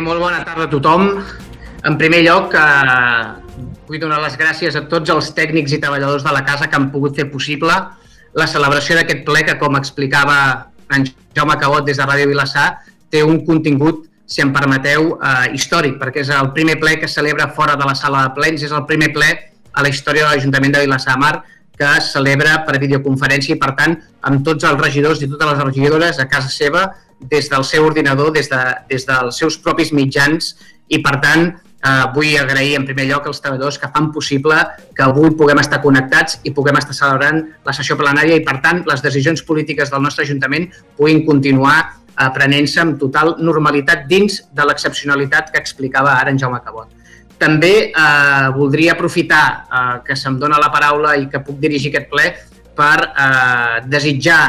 molt bona tarda a tothom. En primer lloc, eh, vull donar les gràcies a tots els tècnics i treballadors de la casa que han pogut fer possible la celebració d'aquest ple que, com explicava en Jaume Cabot des de Ràdio Vilassar, té un contingut, si em permeteu, eh, històric, perquè és el primer ple que es celebra fora de la sala de plens, és el primer ple a la història de l'Ajuntament de Vilassar Mar que es celebra per videoconferència i, per tant, amb tots els regidors i totes les regidores a casa seva, des del seu ordinador, des, de, des dels seus propis mitjans i, per tant, eh, vull agrair en primer lloc als treballadors que fan possible que avui puguem estar connectats i puguem estar celebrant la sessió plenària i, per tant, les decisions polítiques del nostre Ajuntament puguin continuar eh, prenent-se amb total normalitat dins de l'excepcionalitat que explicava ara en Jaume Cabot. També eh, voldria aprofitar eh, que se'm dona la paraula i que puc dirigir aquest ple per eh, desitjar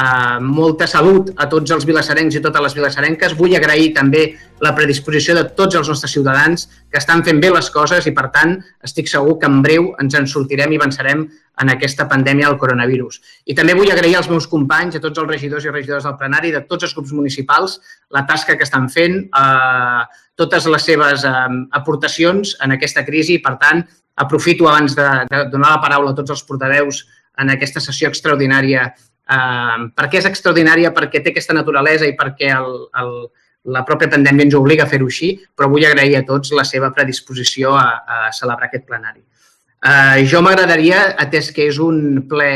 eh, molta salut a tots els vilassarencs i totes les vilassarenques. Vull agrair també la predisposició de tots els nostres ciutadans que estan fent bé les coses i, per tant, estic segur que en breu ens en sortirem i avançarem en aquesta pandèmia del coronavirus. I també vull agrair als meus companys, a tots els regidors i regidores del plenari, de tots els grups municipals, la tasca que estan fent, eh, totes les seves eh, aportacions en aquesta crisi i, per tant, aprofito abans de, de donar la paraula a tots els portaveus en aquesta sessió extraordinària. Eh, per què és extraordinària? Perquè té aquesta naturalesa i perquè el, el, la pròpia pandèmia ens obliga a fer-ho així, però vull agrair a tots la seva predisposició a, a celebrar aquest plenari. Eh, jo m'agradaria, atès que és un ple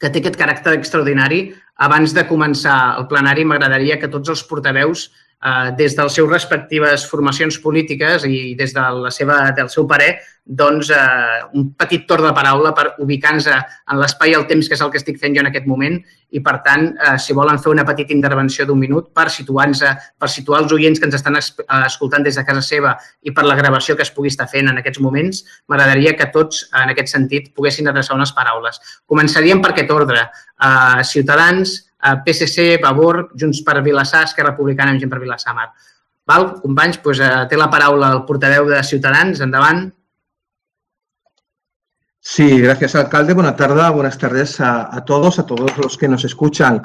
que té aquest caràcter extraordinari, abans de començar el plenari m'agradaria que tots els portaveus Eh, des de les seves respectives formacions polítiques i des de la seva, del seu parer, doncs, eh, un petit torn de paraula per ubicar-nos en l'espai i el temps, que és el que estic fent jo en aquest moment, i, per tant, eh, si volen fer una petita intervenció d'un minut per situar-nos, per situar els oients que ens estan eh, escoltant des de casa seva i per la gravació que es pugui estar fent en aquests moments, m'agradaria que tots, en aquest sentit, poguessin adreçar unes paraules. Començaríem per aquest ordre. Eh, Ciutadans, PSC, Vavor, Junts per Vilassar, Esquerra Republicana i Gent per Vilassar Mar. Val, companys, doncs, eh, té la paraula el portaveu de Ciutadans. Endavant. Sí, gracias, alcalde. Buenas tardes, buenas tardes a, a, todos, a todos los que nos escuchan.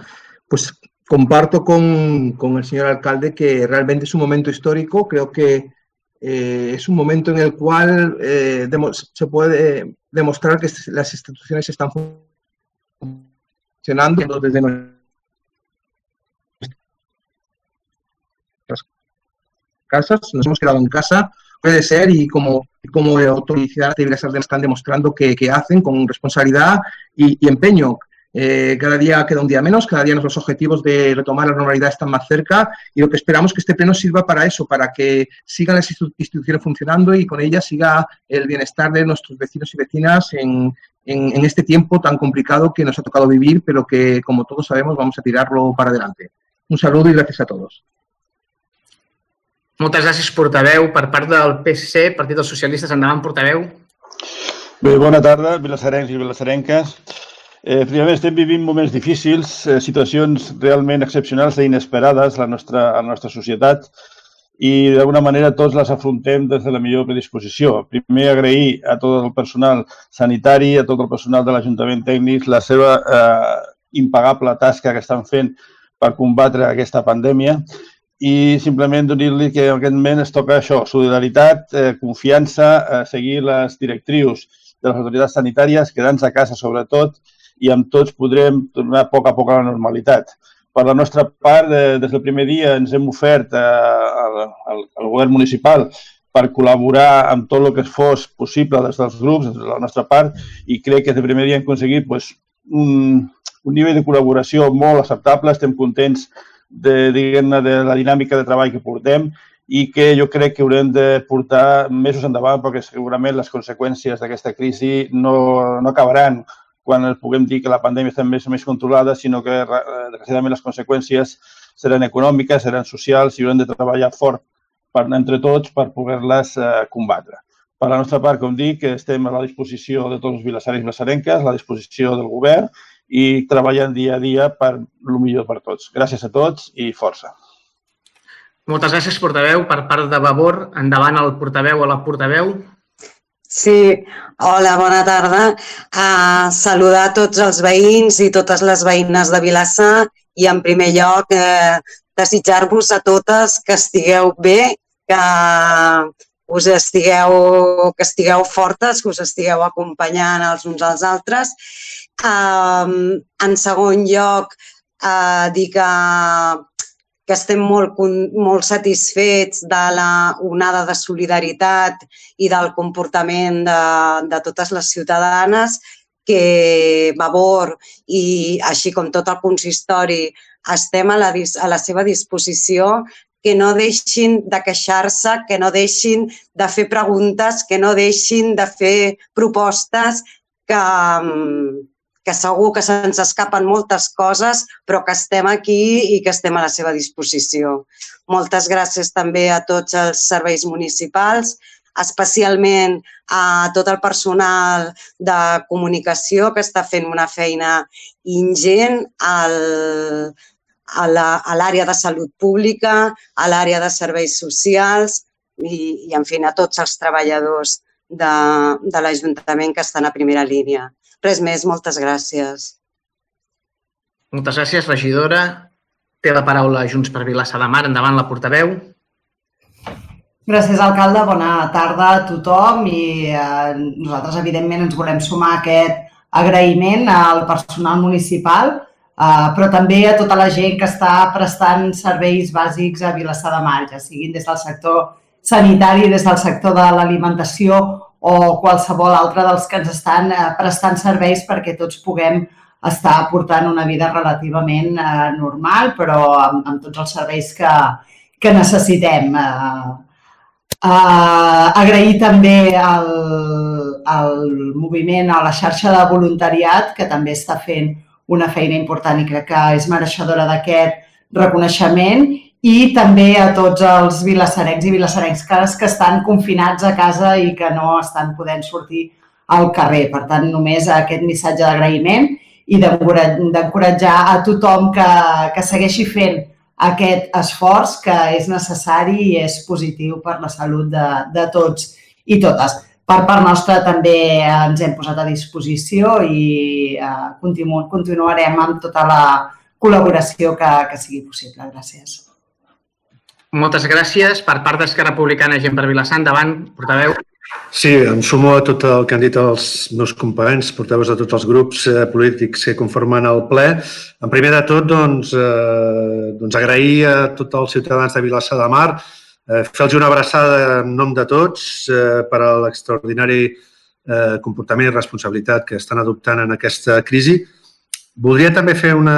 Pues comparto con, con, el señor alcalde que realmente es un momento histórico. Creo que eh, es un momento en el cual eh, se puede demostrar que las instituciones están funcionando desde casas, nos hemos quedado en casa, puede ser, y como, como autoridad de están demostrando que, que, hacen con responsabilidad y, y empeño. Eh, cada día queda un día menos, cada día nuestros objetivos de retomar la normalidad están más cerca y lo que esperamos es que este pleno sirva para eso, para que sigan las instituciones funcionando y con ellas siga el bienestar de nuestros vecinos y vecinas en, en este tiempo tan complicado que nos ha tocado vivir, pero que, como todos sabemos, vamos a tirarlo para adelante. Un saludo y gracias a todos. Moltes gràcies, portaveu. Per part del PSC, Partit dels Socialistes, endavant, portaveu. Bé, bona tarda, vilassarencs i vilassarenques. Eh, efectivament, estem vivint moments difícils, eh, situacions realment excepcionals i inesperades a la nostra, a la nostra societat i d'alguna manera tots les afrontem des de la millor predisposició. Primer, agrair a tot el personal sanitari, a tot el personal de l'Ajuntament Tècnic la seva eh, impagable tasca que estan fent per combatre aquesta pandèmia i simplement dir-li que en aquest moment es toca això, solidaritat, eh, confiança, eh, seguir les directrius de les autoritats sanitàries, quedar-nos a casa sobretot i amb tots podrem tornar a poc a poc a la normalitat. Per la nostra part, eh, des del primer dia ens hem ofert eh, al, al, al govern municipal per col·laborar amb tot el que fos possible des dels grups, des de la nostra part, i crec que des del primer dia hem aconseguit pues, un, un nivell de col·laboració molt acceptable. Estem contents de, diguem-ne, de la dinàmica de treball que portem i que jo crec que haurem de portar mesos endavant perquè segurament les conseqüències d'aquesta crisi no, no acabaran quan puguem dir que la pandèmia està més, més controlada, sinó que, desgraciadament, les conseqüències seran econòmiques, seran socials i haurem de treballar fort per, entre tots per poder-les eh, combatre. Per la nostra part, com dic, estem a la disposició de tots els vilassarencs i vilassarenques, a la disposició del govern i treballant dia a dia per el millor per tots. Gràcies a tots i força. Moltes gràcies, portaveu. Per part de Vavor, endavant el portaveu o la portaveu. Sí, hola, bona tarda. Uh, saludar tots els veïns i totes les veïnes de Vilassar i, en primer lloc, eh, desitjar-vos a totes que estigueu bé, que us estigueu, que estigueu fortes, que us estigueu acompanyant els uns als altres. Um, en segon lloc, uh, dir que, que estem molt, molt satisfets de la onada de solidaritat i del comportament de, de totes les ciutadanes que Vavor i així com tot el consistori estem a la, a la seva disposició que no deixin de queixar-se, que no deixin de fer preguntes, que no deixin de fer propostes, que, que segur que se'ns escapen moltes coses, però que estem aquí i que estem a la seva disposició. Moltes gràcies també a tots els serveis municipals, especialment a tot el personal de comunicació que està fent una feina ingent al, a l'àrea de salut pública, a l'àrea de serveis socials i, i, en fi, a tots els treballadors de, de l'Ajuntament que estan a primera línia. Res més, moltes gràcies. Moltes gràcies, regidora. Té la paraula Junts per Vilassar de Mar. Endavant, la portaveu. Gràcies, alcalde. Bona tarda a tothom i eh, nosaltres, evidentment, ens volem sumar a aquest agraïment al personal municipal Uh, però també a tota la gent que està prestant serveis bàsics a Vilassar de Mar, ja siguin des del sector sanitari, des del sector de l'alimentació o qualsevol altre dels que ens estan uh, prestant serveis perquè tots puguem estar portant una vida relativament uh, normal, però amb, amb tots els serveis que, que necessitem. Uh, uh, agrair també al, al moviment, a la xarxa de voluntariat que també està fent una feina important i crec que és mereixedora d'aquest reconeixement i també a tots els vilassarencs i vilassarencs que estan confinats a casa i que no estan podent sortir al carrer. Per tant, només aquest missatge d'agraïment i d'encoratjar a tothom que, que segueixi fent aquest esforç que és necessari i és positiu per la salut de, de tots i totes. Per part nostra també ens hem posat a disposició i eh, continu continuarem amb tota la col·laboració que, que sigui possible. Gràcies. Moltes gràcies. Per part d'Esquerra Republicana, gent per Vilassar, endavant, portaveu. Sí, em sumo a tot el que han dit els meus companys, portaveus de tots els grups eh, polítics que conformen el ple. En primer de tot, doncs, eh, doncs agrair a tots els ciutadans de Vilassar de Mar Eh, Fer-los una abraçada en nom de tots eh, per a l'extraordinari eh, comportament i responsabilitat que estan adoptant en aquesta crisi. Voldria també fer una,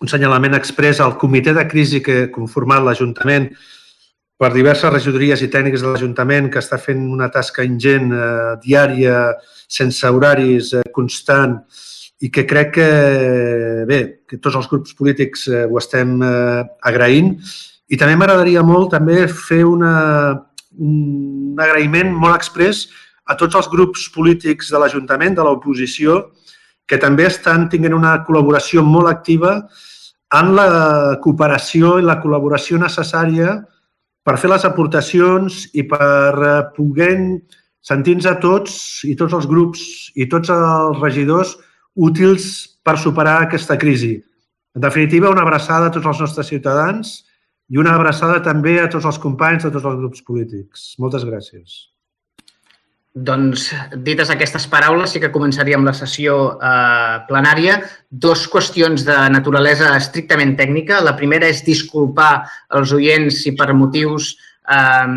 un senyalament express al comitè de crisi que ha conformat l'Ajuntament per diverses regidories i tècnics de l'Ajuntament que està fent una tasca ingent, eh, diària, sense horaris, eh, constant, i que crec que, bé, que tots els grups polítics eh, ho estem eh, agraint. I també m'agradaria molt també fer una, un agraïment molt express a tots els grups polítics de l'Ajuntament, de l'oposició, que també estan tinguent una col·laboració molt activa en la cooperació i la col·laboració necessària per fer les aportacions i per eh, poder sentir-nos a tots i tots els grups i tots els regidors útils per superar aquesta crisi. En definitiva, una abraçada a tots els nostres ciutadans i una abraçada també a tots els companys de tots els grups polítics. Moltes gràcies. Doncs, dites aquestes paraules, sí que començaríem la sessió eh, plenària. Dos qüestions de naturalesa estrictament tècnica. La primera és disculpar els oients si per motius eh,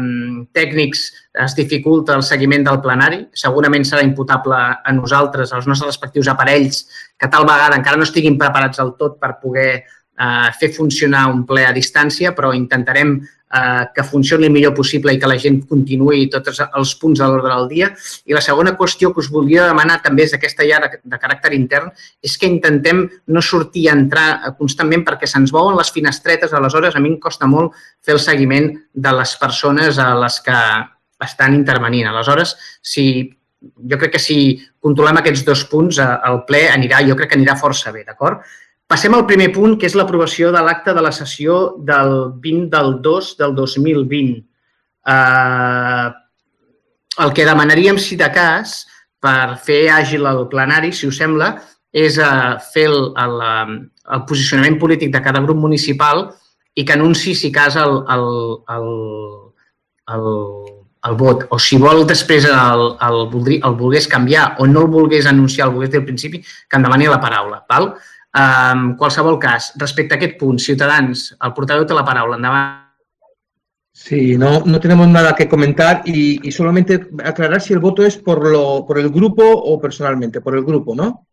tècnics es dificulta el seguiment del plenari. Segurament serà imputable a nosaltres, als nostres respectius aparells, que tal vegada encara no estiguin preparats al tot per poder eh, fer funcionar un ple a distància, però intentarem eh, que funcioni el millor possible i que la gent continuï tots els punts de l'ordre del dia. I la segona qüestió que us volia demanar també és aquesta ja de, de caràcter intern, és que intentem no sortir i entrar constantment perquè se'ns veuen les finestretes, aleshores a mi em costa molt fer el seguiment de les persones a les que estan intervenint. Aleshores, si jo crec que si controlem aquests dos punts, eh, el ple anirà, jo crec que anirà força bé, d'acord? Passem al primer punt, que és l'aprovació de l'acte de la sessió del 20 del 2 del 2020. Eh, el que demanaríem, si de cas, per fer àgil el plenari, si us sembla, és eh, fer el, el, el posicionament polític de cada grup municipal i que anunci, si cas, el, el, el, el, el vot. O si vol després el, el, el volgués canviar o no el volgués anunciar, el volgués dir al principi, que en demani la paraula. Val? En qualsevol cas, respecte a aquest punt, Ciutadans, el portaveu té la paraula. Endavant. Sí, no, no tenemos nada que comentar y, y, solamente aclarar si el voto es por, lo, por el grupo o personalmente, por el grupo, ¿no?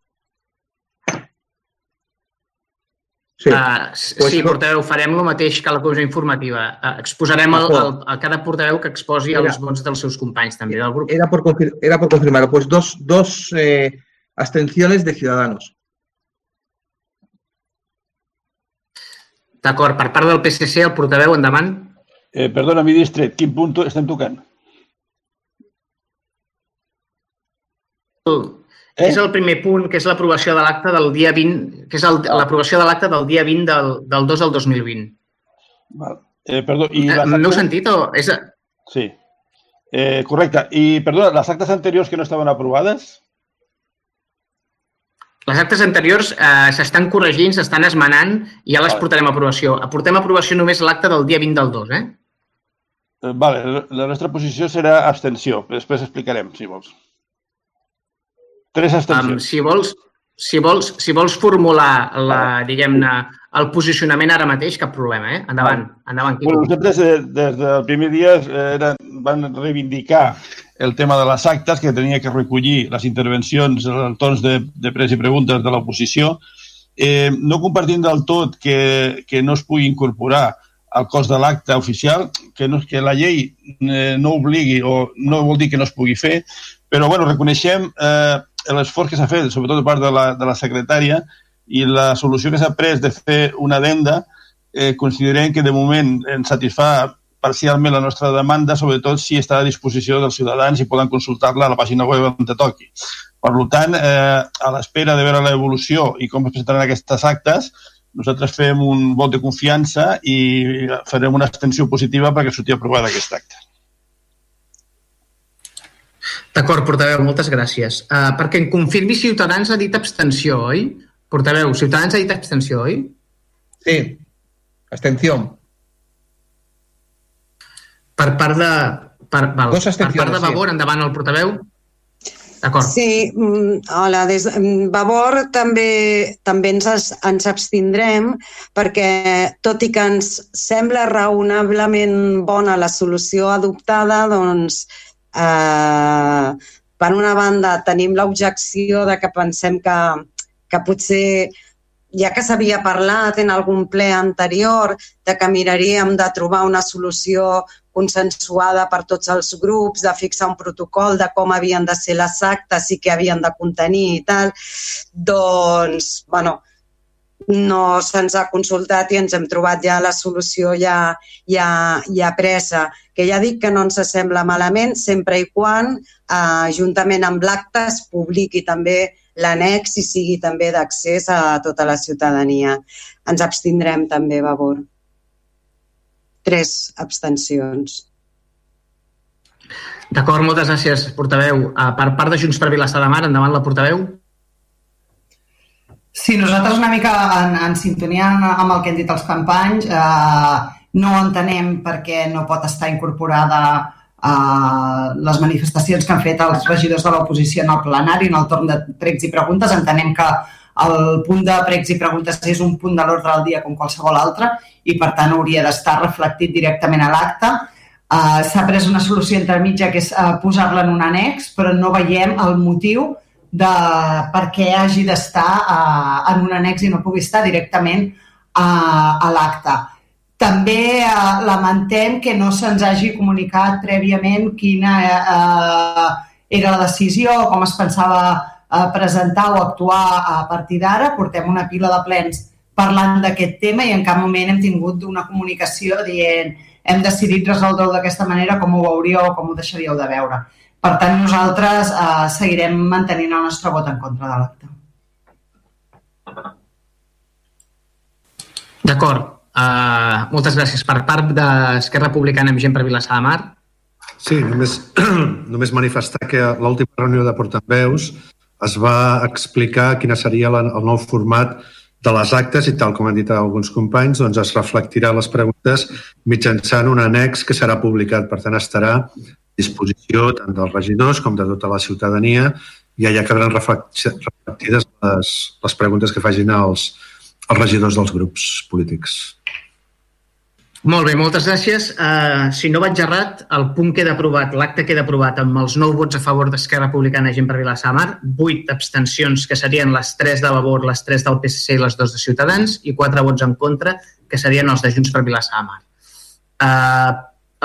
Sí, uh, pues, sí portaveu, farem el mateix que la comissió informativa. Uh, exposarem el, el, a cada portaveu que exposi era, els vots dels seus companys també del grup. Era por, era por confirmar, pues dos, dos eh, abstenciones de Ciudadanos. D'acord, per part del PSC, el portaveu, endavant. Eh, perdona, ministre, quin punt estem tocant? Eh? És el primer punt, que és l'aprovació de l'acte del dia 20, que és l'aprovació de l'acte del dia 20 del, del 2 al 2020. Val. Eh, perdó, i eh, M'heu sentit o...? És... Sí. Eh, correcte. I, perdona, les actes anteriors que no estaven aprovades? Les actes anteriors eh, s'estan corregint, s'estan esmenant i ja les portarem a aprovació. Aportem a aprovació només l'acte del dia 20 del 2, eh? Eh, vale, la nostra posició serà abstenció. Després explicarem, si vols. Tres abstencions. Um, si vols, si vols, si vols formular la, diguem-ne, el posicionament ara mateix, cap problema, eh? Endavant, endavant. Bueno, nosaltres des, des del primer dia era, van reivindicar el tema de les actes, que tenia que recollir les intervencions, els torns de, de pres i preguntes de l'oposició. Eh, no compartint del tot que, que no es pugui incorporar al cos de l'acte oficial, que, no, que la llei eh, no obligui o no vol dir que no es pugui fer, però bueno, reconeixem eh, l'esforç que s'ha fet, sobretot de part de la, de la secretària, i la solució que s'ha pres de fer una adenda, eh, considerem que de moment ens satisfà parcialment la nostra demanda, sobretot si està a disposició dels ciutadans i poden consultar-la a la pàgina web on te toqui. Per tant, eh, a l'espera de veure l'evolució i com es presentaran aquestes actes, nosaltres fem un vot de confiança i farem una extensió positiva perquè surti aprovada aquest acte. D'acord, portaveu, moltes gràcies. Uh, perquè em confirmi Ciutadans ha dit abstenció, oi? Portaveu, Ciutadans ha dit abstenció, oi? Sí, abstenció. Per part de... Per, val, per part de Vavor, sí. endavant el portaveu. D'acord. Sí, mm, hola, des de mm, Vavor també, també ens, ens abstindrem perquè, tot i que ens sembla raonablement bona la solució adoptada, doncs, eh, per una banda, tenim l'objecció de que pensem que, que potser ja que s'havia parlat en algun ple anterior de que miraríem de trobar una solució consensuada per tots els grups, de fixar un protocol de com havien de ser les actes i què havien de contenir i tal, doncs, bueno, no se'ns ha consultat i ens hem trobat ja la solució ja, ja, ja presa, que ja dic que no ens sembla malament sempre i quan, eh, juntament amb l'acte, es publiqui també l'annex i sigui també d'accés a tota la ciutadania. Ens abstindrem també, Vavor. Tres abstencions. D'acord, moltes gràcies, portaveu. Uh, per part de Junts per Vilassar de Mar, endavant la portaveu. Sí, nosaltres una mica en, en sintonia amb el que han dit els companys, eh, no entenem per què no pot estar incorporada Uh, les manifestacions que han fet els regidors de l'oposició en el plenari, en el torn de pregs i preguntes. Entenem que el punt de pregs i preguntes és un punt de l'ordre del dia com qualsevol altre i, per tant, hauria d'estar reflectit directament a l'acte. Uh, S'ha pres una solució entre mitja que és uh, posar-la en un annex, però no veiem el motiu de per què hagi d'estar uh, en un annex i no pugui estar directament uh, a l'acte també eh, lamentem que no se'ns hagi comunicat prèviament quina eh, era la decisió, com es pensava eh, presentar o actuar a partir d'ara. Portem una pila de plens parlant d'aquest tema i en cap moment hem tingut una comunicació dient hem decidit resoldre-ho d'aquesta manera, com ho veuríeu o com ho deixaríeu de veure. Per tant, nosaltres eh, seguirem mantenint el nostre vot en contra de l'acte. D'acord. Uh, moltes gràcies. Per part d'Esquerra Republicana amb gent per Vilassar de Mar. Sí, només, només manifestar que a l'última reunió de portaveus es va explicar quina seria la, el nou format de les actes i tal com han dit alguns companys, doncs es reflectirà les preguntes mitjançant un annex que serà publicat. Per tant, estarà disposició tant dels regidors com de tota la ciutadania i allà quedaran reflectides les, les preguntes que facin els, els regidors dels grups polítics. Molt bé, moltes gràcies. Uh, si no vaig errat, el punt queda aprovat, l'acte queda aprovat amb els 9 vots a favor d'Esquerra Republicana i Gent per Vilassamar, 8 abstencions, que serien les 3 de Vavor, les 3 del PSC i les 2 de Ciutadans, i 4 vots en contra, que serien els de Junts per Vilassamar. Uh,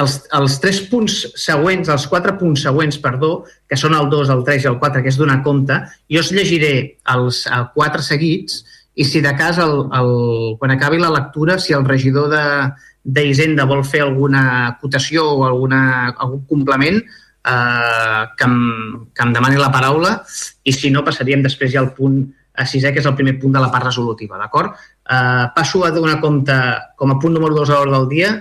els, els tres punts següents, els quatre punts següents, perdó, que són el 2, el 3 i el 4, que és donar compte, jo us llegiré els quatre seguits i si de cas, el, el, quan acabi la lectura, si el regidor de, d'Hisenda vol fer alguna acotació o alguna, algun complement, eh, que, em, que em demani la paraula i si no passaríem després ja al punt a sisè, que és el primer punt de la part resolutiva, d'acord? Eh, passo a donar compte, com a punt número 2 a l'hora del dia,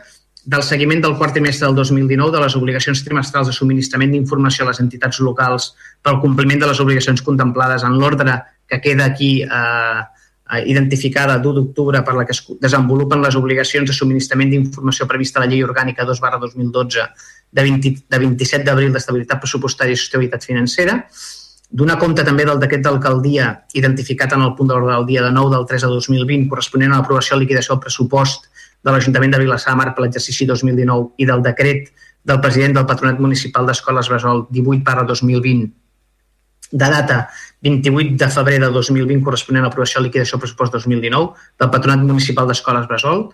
del seguiment del quart trimestre del 2019 de les obligacions trimestrals de subministrament d'informació a les entitats locals pel compliment de les obligacions contemplades en l'ordre que queda aquí eh, Eh, identificada d'1 d'octubre per la que es desenvolupen les obligacions de subministrament d'informació prevista a la Llei Orgànica 2 barra 2012 de, 20, de 27 d'abril d'estabilitat pressupostària i sostenibilitat financera, donar compte també del decret d'alcaldia identificat en el punt d'ordre del dia de 9 del 3 de 2020 corresponent a l'aprovació i liquidació del pressupost de l'Ajuntament de Mar per l'exercici 2019 i del decret del president del Patronat Municipal d'Escoles Besol 18 barra 2020 de data 28 de febrer de 2020 corresponent a l'aprovació de liquidació pressupost 2019 del Patronat Municipal d'Escoles Bressol.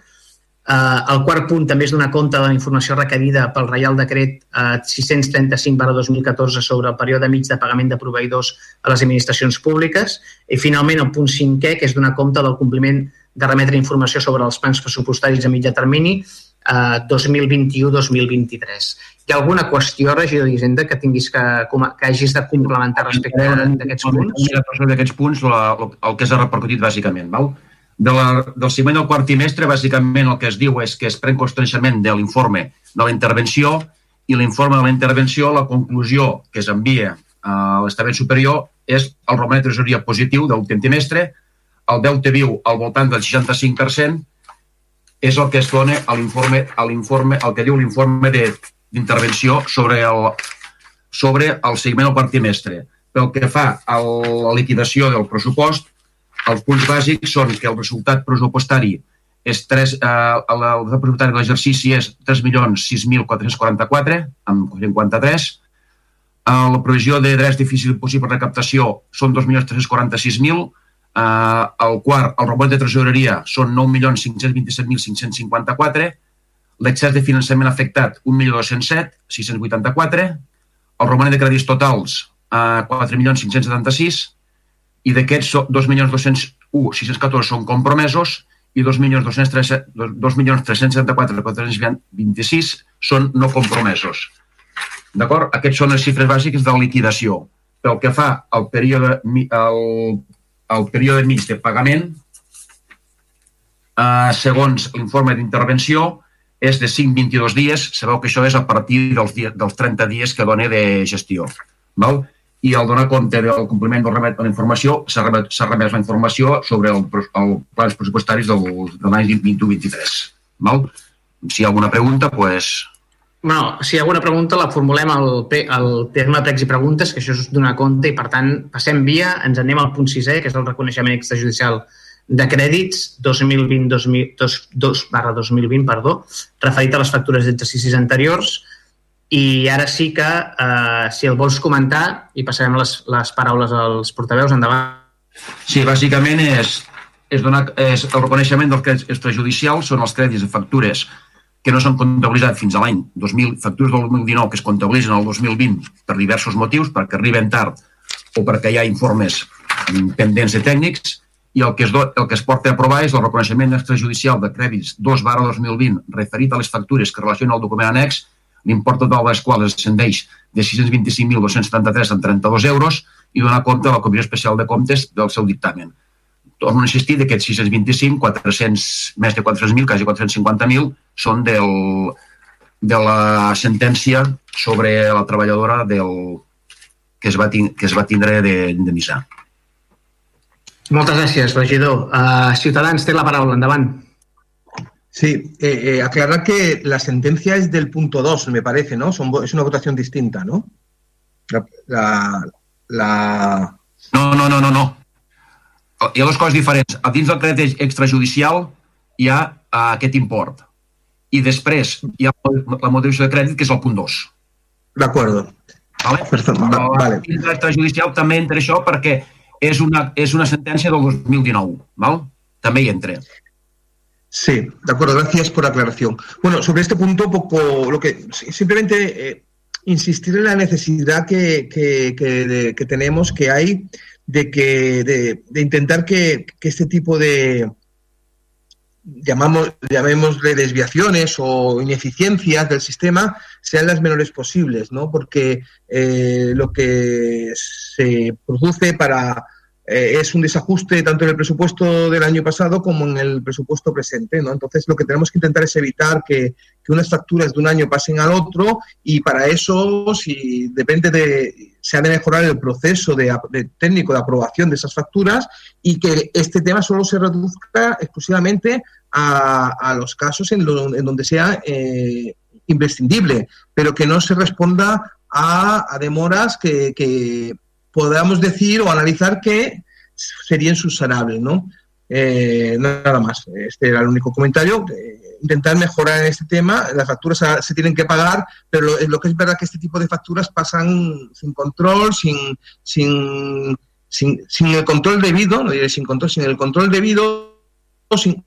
Eh, el quart punt també és donar compte de la informació requerida pel Reial Decret eh, 635 2014 sobre el període mig de pagament de proveïdors a les administracions públiques. I finalment el punt cinquè, que és donar compte del compliment de remetre informació sobre els plans pressupostaris a mitjà termini eh, 2021-2023. Hi ha alguna qüestió, regidor d'Hisenda, que tinguis que, que hagis de complementar respecte d'aquests punts? Sobre aquests punts, la, el que s'ha repercutit bàsicament. Val? De la, del segment del quart trimestre, bàsicament el que es diu és que es pren constrenyament de l'informe de la intervenció i l'informe de la intervenció, la conclusió que es envia a l'estament superior és el roman de tresoria positiu l'últim trimestre, el deute viu al voltant del 65%, és el que es dona a l'informe, a l'informe, el que diu l'informe de d'intervenció sobre el, sobre el seguiment del quart trimestre. Pel que fa a la liquidació del pressupost, els punts bàsics són que el resultat pressupostari és 3, eh, el resultat pressupostari de l'exercici és 3.006.444 amb 53. Eh, la provisió de drets difícils possible recaptació són 2.346.000. Eh, el quart, el robot de tresoreria són 9.527.554 l'excés de finançament afectat 1.207.684, el romanent de crèdits totals a 4.576 i d'aquests 2.201.614 són compromesos i 2.374.426 són no compromesos. D'acord? Aquests són les xifres bàsiques de la liquidació. Pel que fa al període, al, al període mig de pagament, eh, segons l'informe d'intervenció, és de 5-22 dies, sabeu que això és a partir dels, dia, dels 30 dies que dona de gestió. Val? I al donar compte del compliment del remet de la informació, s'ha remès la informació sobre el, el plans pressupostaris del, de l'any 2023. Val? Si hi ha alguna pregunta, doncs... Pues... Bueno, si hi ha alguna pregunta la formulem al, al terme pregs i preguntes, que això és donar compte, i per tant passem via, ens anem al punt sisè, que és el reconeixement extrajudicial de crèdits 2020-2 barra 2020, perdó, referit a les factures d'exercicis anteriors i ara sí que, eh, si el vols comentar, i passarem les, les paraules als portaveus, endavant. Sí, bàsicament és, és, donar, és el reconeixement dels crèdits extrajudicials són els crèdits de factures que no s'han comptabilitzat fins a l'any 2000, factures del 2019 que es comptabilitzen al 2020 per diversos motius, perquè arriben tard o perquè hi ha informes pendents de tècnics, i el que, es do, el que es porta a aprovar és el reconeixement extrajudicial de crèdits 2 barra 2020 referit a les factures que relacionen el document annex, l'import total de les quals ascendeix de 625.273 en 32 euros i donar compte a la Comissió Especial de Comptes del seu dictamen. Torno a insistir que aquests 625, 400, més de 400.000, quasi 450.000, són del, de la sentència sobre la treballadora del, que, es va, que es va tindre d'indemnitzar. De, Moltes gràcies, regidor. Uh, Ciutadans té la paraula. Endavant. Sí, eh, eh, aclarar que la sentencia es del punto 2, me parece, ¿no? Son, es una votación distinta, ¿no? La, la, la... No, no, no, no, no. Hi ha dues coses diferents. A dins del crèdit extrajudicial hi ha uh, aquest import. I després hi ha la motivació de crèdit, que és el punt 2. D'acord. Vale? Perfecte, va, vale. Extrajudicial també entra això perquè és una, és una sentència del 2019. Val? També hi entra. Sí, de acuerdo, gracias por la aclaración. Bueno, sobre este punto, poco lo que simplemente eh, insistir en la necesidad que, que, que, de, que, tenemos, que hay, de que de, de intentar que, que, este tipo de llamamos llamémosle desviaciones o ineficiencias del sistema sean las menores posibles, ¿no? Porque eh, lo que se produce para eh, es un desajuste tanto en el presupuesto del año pasado como en el presupuesto presente. ¿no? Entonces, lo que tenemos que intentar es evitar que, que, unas facturas de un año pasen al otro y para eso, si depende de, se ha de mejorar el proceso de, de técnico de aprobación de esas facturas y que este tema solo se reduzca exclusivamente a, a los casos en, en donde sea eh, imprescindible, pero que no se responda a, a demoras que, que podamos decir o analizar que serían subsanables, ¿no? Eh, nada más. Este era el único comentario. Eh, intentar mejorar en este tema. Las facturas se tienen que pagar, pero lo, lo, que es verdad que este tipo de facturas pasan sin control, sin, sin, sin, sin el control debido, no diré sin control, sin el control debido, sin,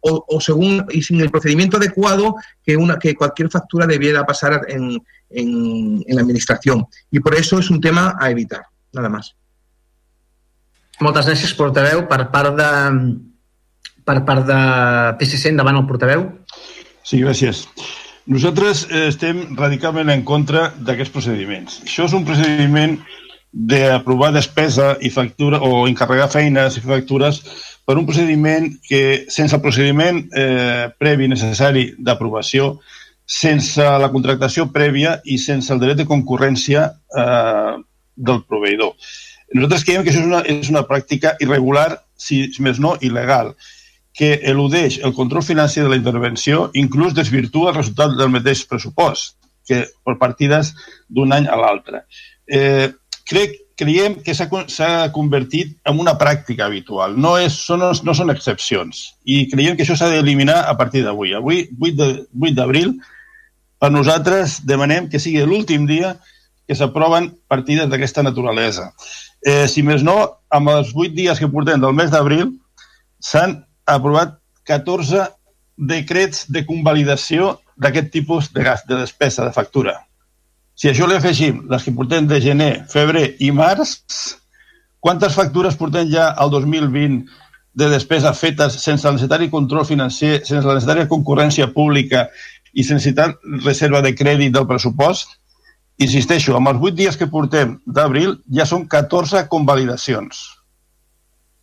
o, o, según y sin el procedimiento adecuado que una que cualquier factura debiera pasar en, en, en la administración. Y por eso es un tema a evitar, nada más. Moltes gràcies, portaveu. Per part de, per part de PSC, endavant el portaveu. Sí, gràcies. Nosaltres estem radicalment en contra d'aquests procediments. Això és un procediment d'aprovar despesa i factura o encarregar feines i factures per un procediment que, sense el procediment eh, previ necessari d'aprovació, sense la contractació prèvia i sense el dret de concurrència eh, del proveïdor. Nosaltres creiem que això és una, és una pràctica irregular, si més no, il·legal, que eludeix el control financer de la intervenció, inclús desvirtua el resultat del mateix pressupost, que per partides d'un any a l'altre. Eh, crec, creiem que s'ha convertit en una pràctica habitual, no, és, són, no són excepcions, i creiem que això s'ha d'eliminar a partir d'avui. Avui, 8 d'abril, per nosaltres demanem que sigui l'últim dia que s'aproven partides d'aquesta naturalesa. Eh, si més no, amb els 8 dies que portem del mes d'abril, s'han aprovat 14 decrets de convalidació d'aquest tipus de gas, de despesa, de factura. Si això li afegim les que portem de gener, febrer i març, quantes factures portem ja al 2020 de despesa fetes sense el necessari control financer, sense la necessària concurrència pública i sense reserva de crèdit del pressupost? Insisteixo, amb els 8 dies que portem d'abril ja són 14 convalidacions.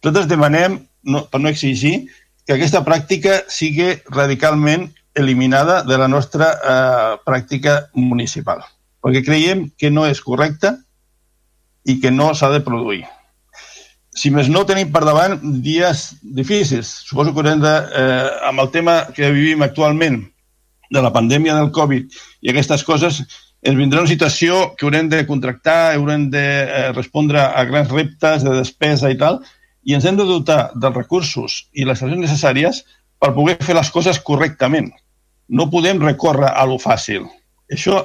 Nosaltres demanem, no, per no exigir, que aquesta pràctica sigui radicalment eliminada de la nostra eh, pràctica municipal, perquè creiem que no és correcta i que no s'ha de produir. Si més no, tenim per davant dies difícils. Suposo que haurem de, eh, amb el tema que vivim actualment, de la pandèmia del Covid i aquestes coses, ens vindrà una situació que haurem de contractar, haurem de eh, respondre a grans reptes de despesa i tal, i ens hem de dotar dels recursos i les accions necessàries per poder fer les coses correctament. No podem recórrer a lo fàcil. Això,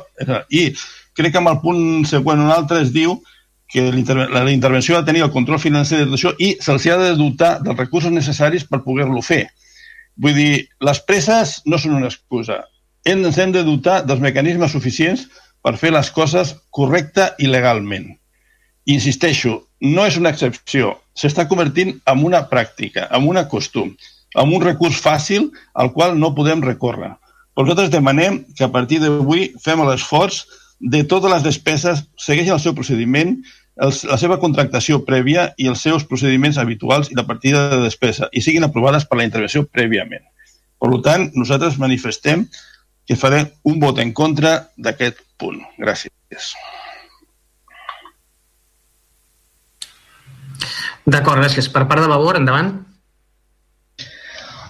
I crec que amb el punt següent un altre es diu que la intervenció ha de tenir el control financer d'això i se'ls ha de dotar dels recursos necessaris per poder-lo fer. Vull dir, les presses no són una excusa. Ens hem de dotar dels mecanismes suficients per fer les coses correcta i legalment. Insisteixo, no és una excepció, s'està convertint en una pràctica, en un costum, en un recurs fàcil al qual no podem recórrer. Per nosaltres demanem que a partir d'avui fem l'esforç de totes les despeses segueixin el seu procediment, el, la seva contractació prèvia i els seus procediments habituals i la partida de despesa i siguin aprovades per la intervenció prèviament. Per tant, nosaltres manifestem que farem un vot en contra d'aquest punt. Gràcies. D'acord, gràcies. Per part de Vavor, endavant.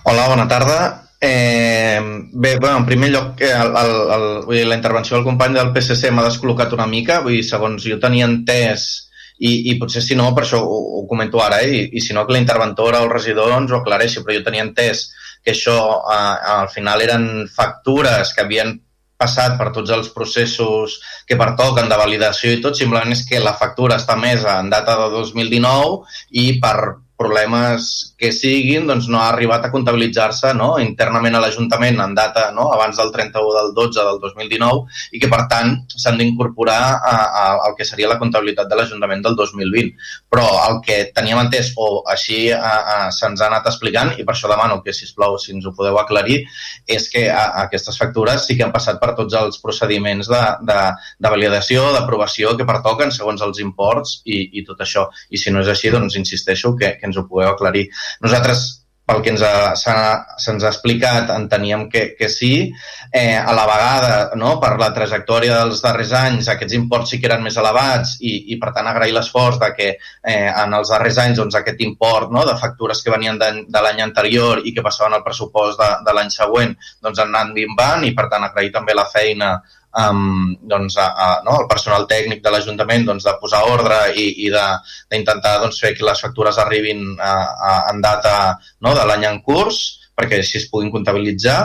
Hola, bona tarda. Eh, bé, bueno, en primer lloc, eh, el, el, el, vull dir, la intervenció del company del PSC m'ha descol·locat una mica, vull dir, segons jo tenia entès, i, i potser si no, per això ho, ho comento ara, eh, i, i si no que la interventora o el regidor ens ho aclareixi, però jo tenia entès que això eh, al final eren factures que havien passat per tots els processos que pertoquen de validació i tot, simplement és que la factura està mesa en data de 2019 i per problemes que siguin, doncs no ha arribat a comptabilitzar-se no? internament a l'Ajuntament en data no? abans del 31 del 12 del 2019 i que, per tant, s'han d'incorporar al que seria la comptabilitat de l'Ajuntament del 2020. Però el que teníem entès, o així se'ns ha anat explicant, i per això demano que, si plau si ens ho podeu aclarir, és que a, a aquestes factures sí que han passat per tots els procediments de, de, de validació, d'aprovació que pertoquen segons els imports i, i tot això. I si no és així, doncs insisteixo que, que ens ho pugueu aclarir. Nosaltres pel que ens ha, se'ns ha explicat, enteníem que, que sí. Eh, a la vegada, no, per la trajectòria dels darrers anys, aquests imports sí que eren més elevats i, i per tant, agrair l'esforç de que eh, en els darrers anys doncs, aquest import no, de factures que venien de, de l'any anterior i que passaven al pressupost de, de l'any següent doncs, han anat minvant i, per tant, agrair també la feina um, doncs, a, a, no, el personal tècnic de l'Ajuntament doncs, de posar ordre i, i d'intentar doncs, fer que les factures arribin a, a, en data no, de l'any en curs perquè així es puguin comptabilitzar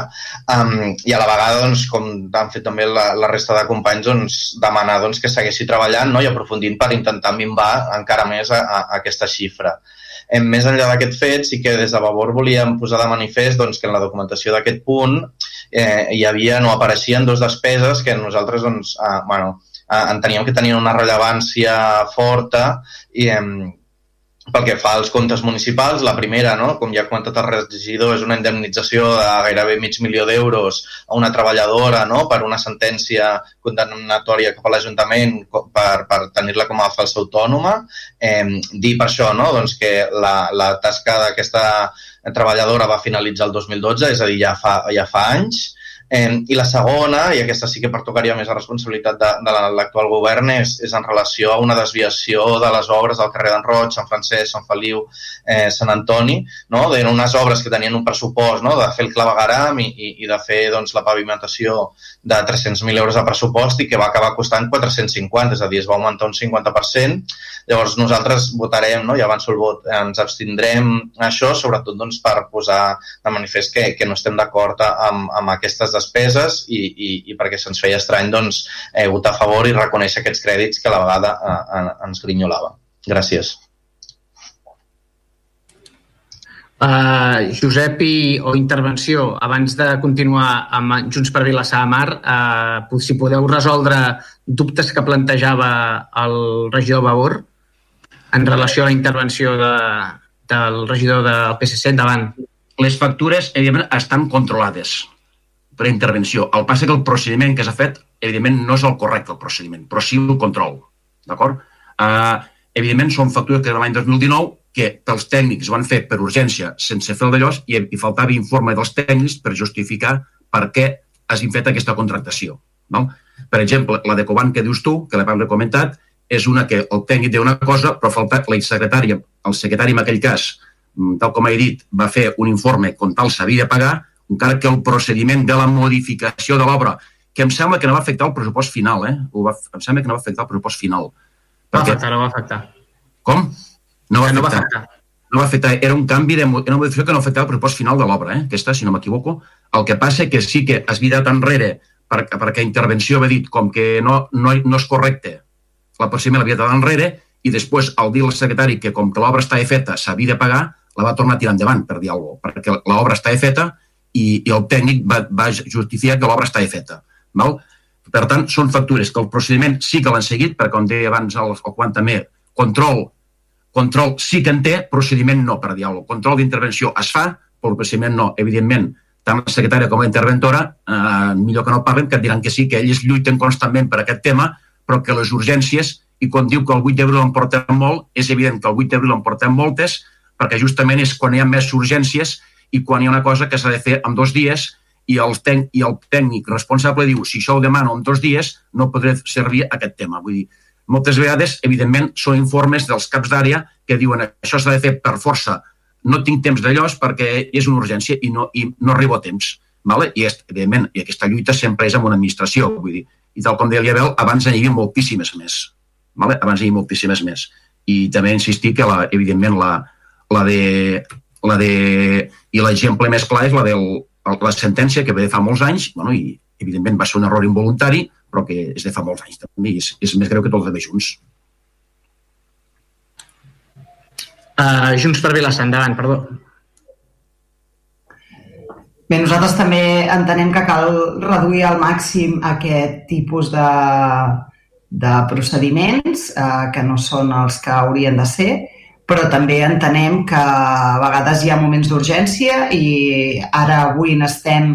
um, i a la vegada, doncs, com han fet també la, la resta de companys, doncs, demanar doncs, que segueixi treballant no, i aprofundint per intentar minvar encara més a, a, aquesta xifra. Em, més enllà d'aquest fet, sí que des de Vavor volíem posar de manifest doncs, que en la documentació d'aquest punt eh, hi havia, no apareixien dos despeses que nosaltres doncs, eh, bueno, eh, enteníem que tenien una rellevància forta i, eh, pel que fa als comptes municipals, la primera, no? com ja ha comentat el regidor, és una indemnització de gairebé mig milió d'euros a una treballadora no? per una sentència condemnatòria cap a l'Ajuntament per, per tenir-la com a falsa autònoma. Eh, dir per això no? doncs que la, la tasca d'aquesta treballadora va finalitzar el 2012, és a dir, ja fa, ja fa anys, Eh, I la segona, i aquesta sí que pertocaria més a responsabilitat de, de l'actual govern, és, és en relació a una desviació de les obres del carrer d'en Roig, Sant Francesc, Sant Feliu, eh, Sant Antoni, no? Eren unes obres que tenien un pressupost no? de fer el clavegaram i, i, i de fer doncs, la pavimentació de 300.000 euros de pressupost i que va acabar costant 450, és a dir, es va augmentar un 50%. Llavors nosaltres votarem, no? i avanço el vot, ens abstindrem això, sobretot doncs, per posar de manifest que, que no estem d'acord amb, amb aquestes despeses i, i, i perquè se'ns feia estrany doncs, eh, votar a favor i reconèixer aquests crèdits que a la vegada eh, ens grinyolava. Gràcies. Uh, Josep, i, o intervenció, abans de continuar amb Junts per Vilassar de Mar, uh, si podeu resoldre dubtes que plantejava el regidor Vavor en relació a la intervenció de, del regidor del PSC endavant. Les factures, evidentment, estan controlades per intervenció. El passa que el procediment que s'ha fet, evidentment, no és el correcte, el procediment, però sí el control. D'acord? Uh, evidentment, són factures que de l'any 2019 que pels tècnics van fer per urgència sense fer el d'allò i, i faltava informe dels tècnics per justificar per què has fet aquesta contractació. No? Per exemple, la de Coban que dius tu, que l'hem comentat, és una que el tècnic diu una cosa, però falta la secretària, el secretari en aquell cas, mm, tal com he dit, va fer un informe com tal s'havia de pagar, encara que el procediment de la modificació de l'obra, que em sembla que no va afectar el pressupost final, eh? Va, em sembla que no va afectar el pressupost final. Va perquè... afectar, no va afectar. Com? No va, no va afectar. No va afectar. Era un canvi, de, era una modificació que no afectava el pressupost final de l'obra, eh? aquesta, si no m'equivoco. El que passa que sí que has vidat enrere per, perquè intervenció va dit com que no, no, no és correcte la procediment l'havia de enrere i després, al dir el secretari que com que l'obra estava feta s'havia de pagar, la va tornar a tirar endavant, per dir alguna cosa, perquè l'obra estava feta i, i el tècnic va, va justificar que l'obra estava feta. Val? Per tant, són factures que el procediment sí que l'han seguit, perquè com deia abans el, el Quan també, control, control sí que en té, procediment no, per dir alguna Control d'intervenció es fa, però el procediment no. Evidentment, tant la secretària com la interventora, eh, millor que no parlen, que diran que sí, que ells lluiten constantment per aquest tema, però que les urgències, i quan diu que el 8 d'abril en portem molt, és evident que el 8 d'abril en portem moltes, perquè justament és quan hi ha més urgències i quan hi ha una cosa que s'ha de fer en dos dies i el, tècnic, i el tècnic responsable diu si això ho demano en dos dies no podré servir aquest tema. Vull dir, moltes vegades, evidentment, són informes dels caps d'àrea que diuen això s'ha de fer per força, no tinc temps d'allòs perquè és una urgència i no, i no arribo a temps. Vale? I, és, evidentment, i aquesta lluita sempre és amb una administració. Vull dir, I tal com deia l'Iabel, abans n'hi havia moltíssimes més. Vale? Abans n'hi havia moltíssimes més. I també insistir que, la, evidentment, la, la de, la de, i l'exemple més clar és la de la sentència que ve de fa molts anys, bueno, i evidentment va ser un error involuntari, però que és de fa molts anys també, i és, és més greu que tots els junts. Uh, Junts per Vilassar, endavant, perdó. Bé, nosaltres també entenem que cal reduir al màxim aquest tipus de, de procediments, eh, que no són els que haurien de ser, però també entenem que a vegades hi ha moments d'urgència i ara avui n'estem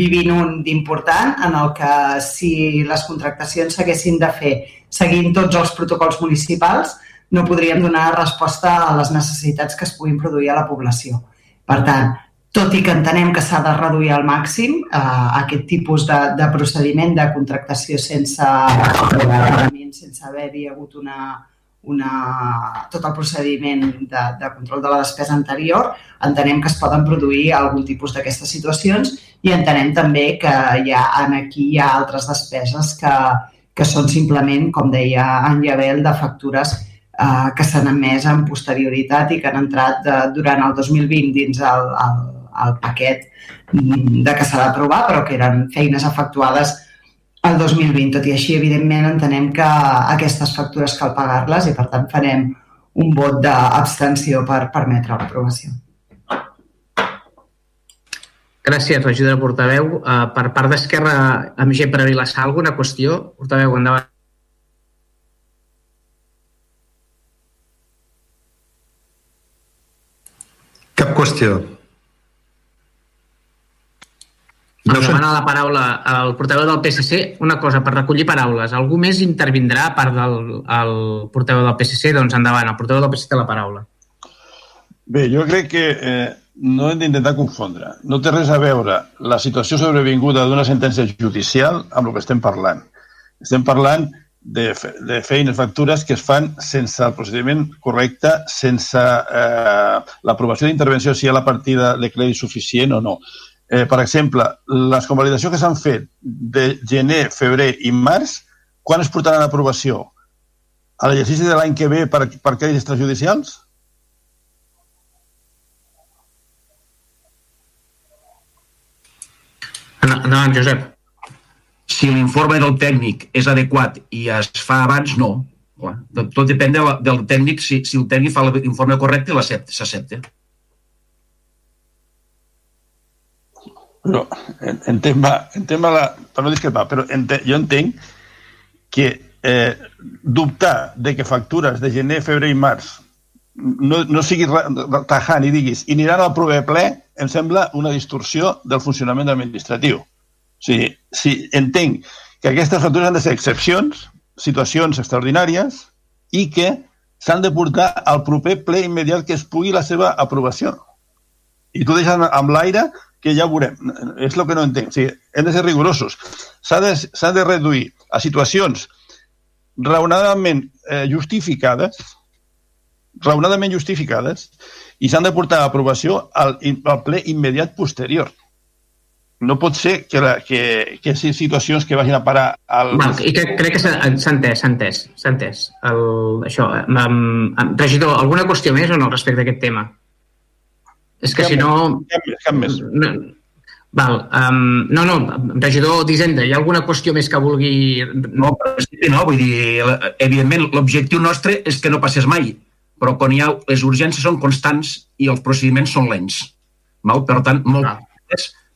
vivint un d'important en el que si les contractacions s'haguessin de fer seguint tots els protocols municipals, no podríem donar resposta a les necessitats que es puguin produir a la població. Per tant, tot i que entenem que s'ha de reduir al màxim eh, aquest tipus de, de procediment de contractació sense sense haver-hi hagut una, una, tot el procediment de, de control de la despesa anterior, entenem que es poden produir algun tipus d'aquestes situacions i entenem també que hi ha, en aquí hi ha altres despeses que, que són simplement, com deia en Llavel, de factures eh, que s'han emès en posterioritat i que han entrat de, durant el 2020 dins el, el, el paquet de que s'ha d'aprovar, però que eren feines efectuades el 2020. Tot i així, evidentment, entenem que aquestes factures cal pagar-les i, per tant, farem un vot d'abstenció per permetre l'aprovació. Gràcies, regidora portaveu. Uh, per part d'Esquerra, amb G per a Vilassar, alguna qüestió? Portaveu, endavant. Cap qüestió. No demana la paraula al portaveu del PSC. Una cosa, per recollir paraules. Algú més intervindrà a part del el portaveu del PSC? Doncs endavant, el portaveu del PSC té la paraula. Bé, jo crec que eh, no hem d'intentar confondre. No té res a veure la situació sobrevinguda d'una sentència judicial amb el que estem parlant. Estem parlant de, de feines, factures que es fan sense el procediment correcte, sense eh, l'aprovació d'intervenció si hi ha la partida de crèdit suficient o no eh, per exemple, les convalidacions que s'han fet de gener, febrer i març, quan es portaran a aprovació? A l'exercici de l'any que ve per, per crèdits extrajudicials? Endavant, Josep. Si l'informe del tècnic és adequat i es fa abans, no. Tot depèn de la, del tècnic, si, si el tècnic fa l'informe correcte i s'accepta. Però en, en, tema, en tema la, per no discrepar, però ente, jo entenc que eh, dubtar de que factures de gener, febrer i març no, no siguis tajant i diguis i aniran al proper ple, em sembla una distorsió del funcionament administratiu. O sigui, si entenc que aquestes factures han de ser excepcions, situacions extraordinàries i que s'han de portar al proper ple immediat que es pugui la seva aprovació. I tu deixes amb l'aire que ja veurem. És el que no entenc. O sigui, hem de ser rigorosos. S'ha de, de reduir a situacions raonadament eh, justificades, raonadament justificades, i s'han de portar a aprovació al, al ple immediat posterior. No pot ser que, la, que, que siguin situacions que vagin a parar al... Val, I que, crec que s'ha entès, s'ha entès, s'ha entès. El, això, amb, regidor, alguna qüestió més o no respecte a aquest tema? És que si no... Cap més. No, val, um, no, no, regidor d'Hisenda, hi ha alguna qüestió més que vulgui... No, que no, vull dir, evidentment l'objectiu nostre és que no passés mai, però quan hi ha, les urgències són constants i els procediments són lents. Val? Per tant, molt ah.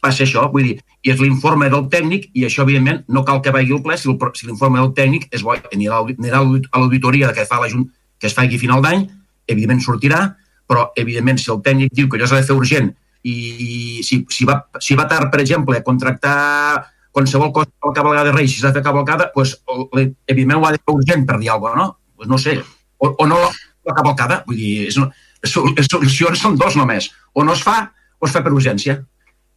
passa això, vull dir, i és l'informe del tècnic i això, evidentment, no cal que vagi al ple si l'informe del tècnic és bo, anirà a l'auditoria que fa la Junta, que es faci a final d'any, evidentment sortirà, però evidentment si el tècnic diu que allò s'ha de fer urgent i si, si, va, si va tard, per exemple, contractar qualsevol cosa per cavalcada de Reis, si s'ha de fer cavalcada, doncs, evidentment ho ha de fer urgent per dir alguna cosa, no? Pues no sé. O, o no la cavalcada, vull dir, és, les solucions són dos només. O no es fa o es fa per urgència.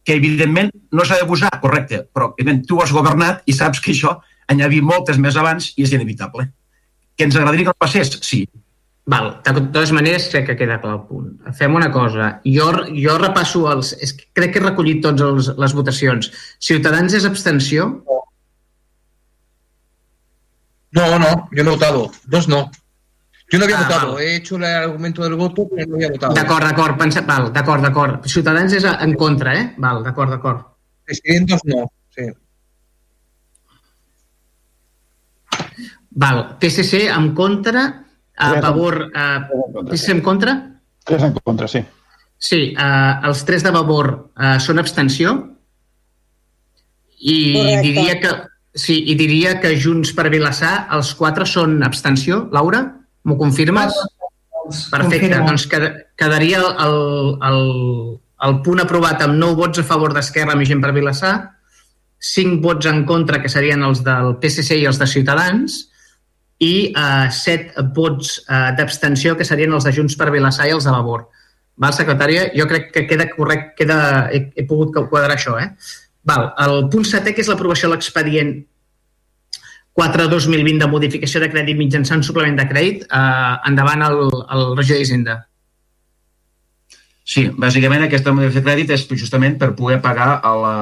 Que evidentment no s'ha de posar, correcte, però evidentment tu has governat i saps que això n'hi havia moltes més abans i és inevitable. Que ens agradaria que el passés? Sí. Val, de totes maneres crec que queda clar el punt. Fem una cosa, jo, jo repasso els... És crec que he recollit tots els, les votacions. Ciutadans és abstenció? No, no, yo no he votado. Dos no. Yo no había Ah, votado. vale. He hecho el argumento del voto, pero no había votado. D'acord, d'acord, pensa... Val, d'acord, d'acord. Ciutadans és en contra, eh? Val, d'acord, d'acord. Presidentes no. Sí. Val, PSC en contra, a Tres en- favor... Eh, PSC en contra? Tres en contra, sí. Sí, eh, els tres de Vavor eh, són abstenció i Correcte. diria que sí, i diria que Junts per Vilassar els quatre són abstenció. Laura, m'ho confirmes? Perfecte, Confirmo. doncs queda- quedaria el, el, el punt aprovat amb 9 vots a favor d'Esquerra amb gent per Vilassar, 5 vots en contra, que serien els del PSC i els de Ciutadans, i eh, 7 vots eh, d'abstenció, que serien els de Junts per Vilassar i els de Vavor. Val, secretària? Jo crec que queda correcte, queda, he, he pogut quadrar això, eh? Val, el punt setè, que és l'aprovació de l'expedient 4-2020 de modificació de crèdit mitjançant suplement de crèdit. Eh, endavant el, el regidor d'Hisenda. Sí, bàsicament aquesta modificació de crèdit és justament per poder pagar a la,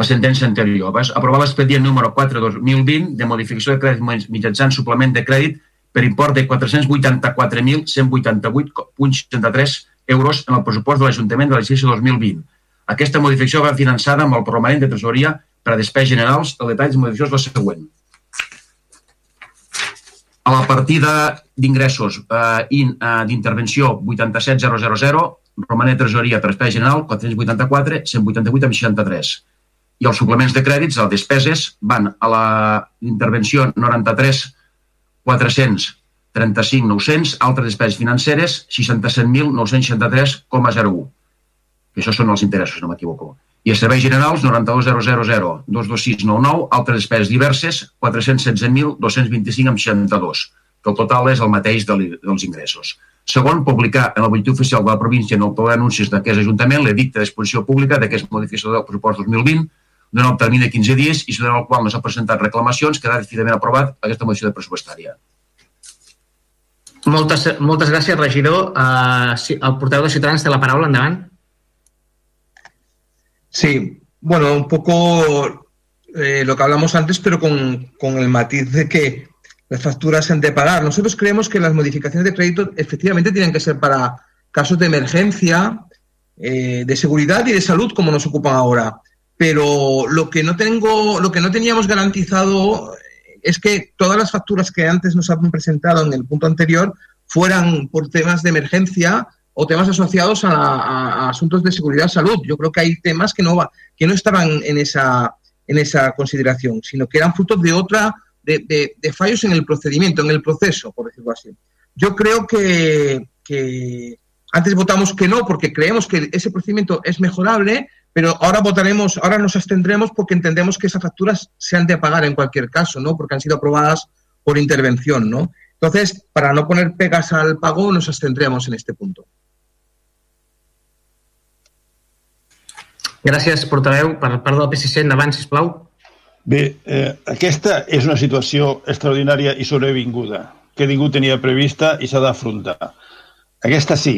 la sentència anterior. Vas aprovar l'expedient número 4-2020 de modificació de crèdit mitjançant suplement de crèdit per import de 484.188,63 euros en el pressupost de l'Ajuntament de l'exercici 2020. Aquesta modificació va finançada amb el romanent de tresoria per a despeses generals. El detall de modificació és la següent. A la partida d'ingressos eh, eh, d'intervenció 87000, romanent de tresoria per despesa general 484, 188 amb 63. I els suplements de crèdits, les despeses, van a la intervenció 93 435 900, altres despeses financeres 67.963,01 que això són els interessos, no m'equivoco. I els serveis generals, 92.000, 22699, altres despeses diverses, 416.225 amb 62, que el total és el mateix dels ingressos. Segon, publicar en el butlletí oficial de la província en el pla d'anuncis d'aquest Ajuntament l'edicte d'exposició pública d'aquesta modificació del pressupost 2020 durant el termini de 15 dies i durant el qual no s'ha presentat reclamacions, quedarà definitivament aprovat aquesta modificació pressupostària. Moltes, moltes gràcies, regidor. Uh, sí, el portaveu de Ciutadans té la paraula, endavant. Sí, bueno, un poco eh, lo que hablamos antes, pero con, con el matiz de que las facturas se han de pagar. Nosotros creemos que las modificaciones de crédito efectivamente tienen que ser para casos de emergencia, eh, de seguridad y de salud, como nos ocupan ahora. Pero lo que no tengo, lo que no teníamos garantizado es que todas las facturas que antes nos han presentado en el punto anterior fueran por temas de emergencia o temas asociados a, asuntos de seguridad salud. Yo creo que hay temas que no, va- que no estaban en esa, en esa consideración, sino que eran frutos de otra, de, de- de fallos en el procedimiento, en el proceso, por decirlo así. Yo creo que antes votamos que no porque creemos que ese procedimiento es mejorable, pero ahora votaremos, ahora nos abstendremos porque entendemos que esas facturas se han de pagar en cualquier caso, ¿no? Porque han sido aprobadas por intervención, ¿no? Entonces, para no poner pegas al pago, nos abstendremos en este punto. Gràcies, portaveu. Per part del PSC, endavant, sisplau. Bé, eh, aquesta és una situació extraordinària i sobrevinguda que ningú tenia prevista i s'ha d'afrontar. Aquesta sí.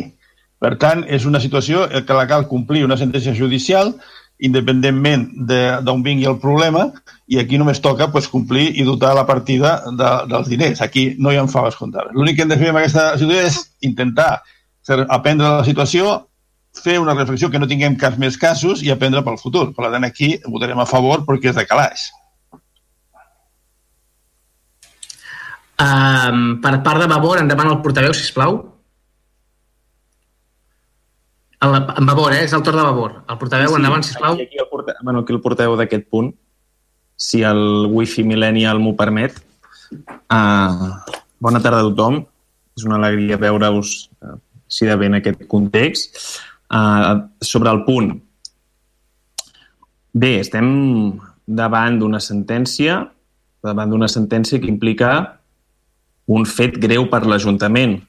Per tant, és una situació què la cal complir una sentència judicial independentment de- d'on vingui el problema i aquí només toca pues, complir i dotar la partida de, dels diners. Aquí no hi ha faves comptables. L'únic que hem de fer en aquesta situació és intentar aprendre la situació, fer una reflexió que no tinguem cas més casos i aprendre pel futur. Per tant, aquí votarem a favor perquè és de calaix. Um, per part de Vavor, endavant el portaveu, sisplau. El, en Vavor, eh? És el torn de Vavor. El portaveu, endavant, sisplau. Aquí, aquí, el porte... bueno, aquí el porteu d'aquest punt, si el wifi millennial m'ho permet. Uh, bona tarda a tothom. És una alegria veure-us uh, així de bé en aquest context. Uh, sobre el punt. Bé, estem davant d'una sentència davant d'una sentència que implica un fet greu per l'Ajuntament.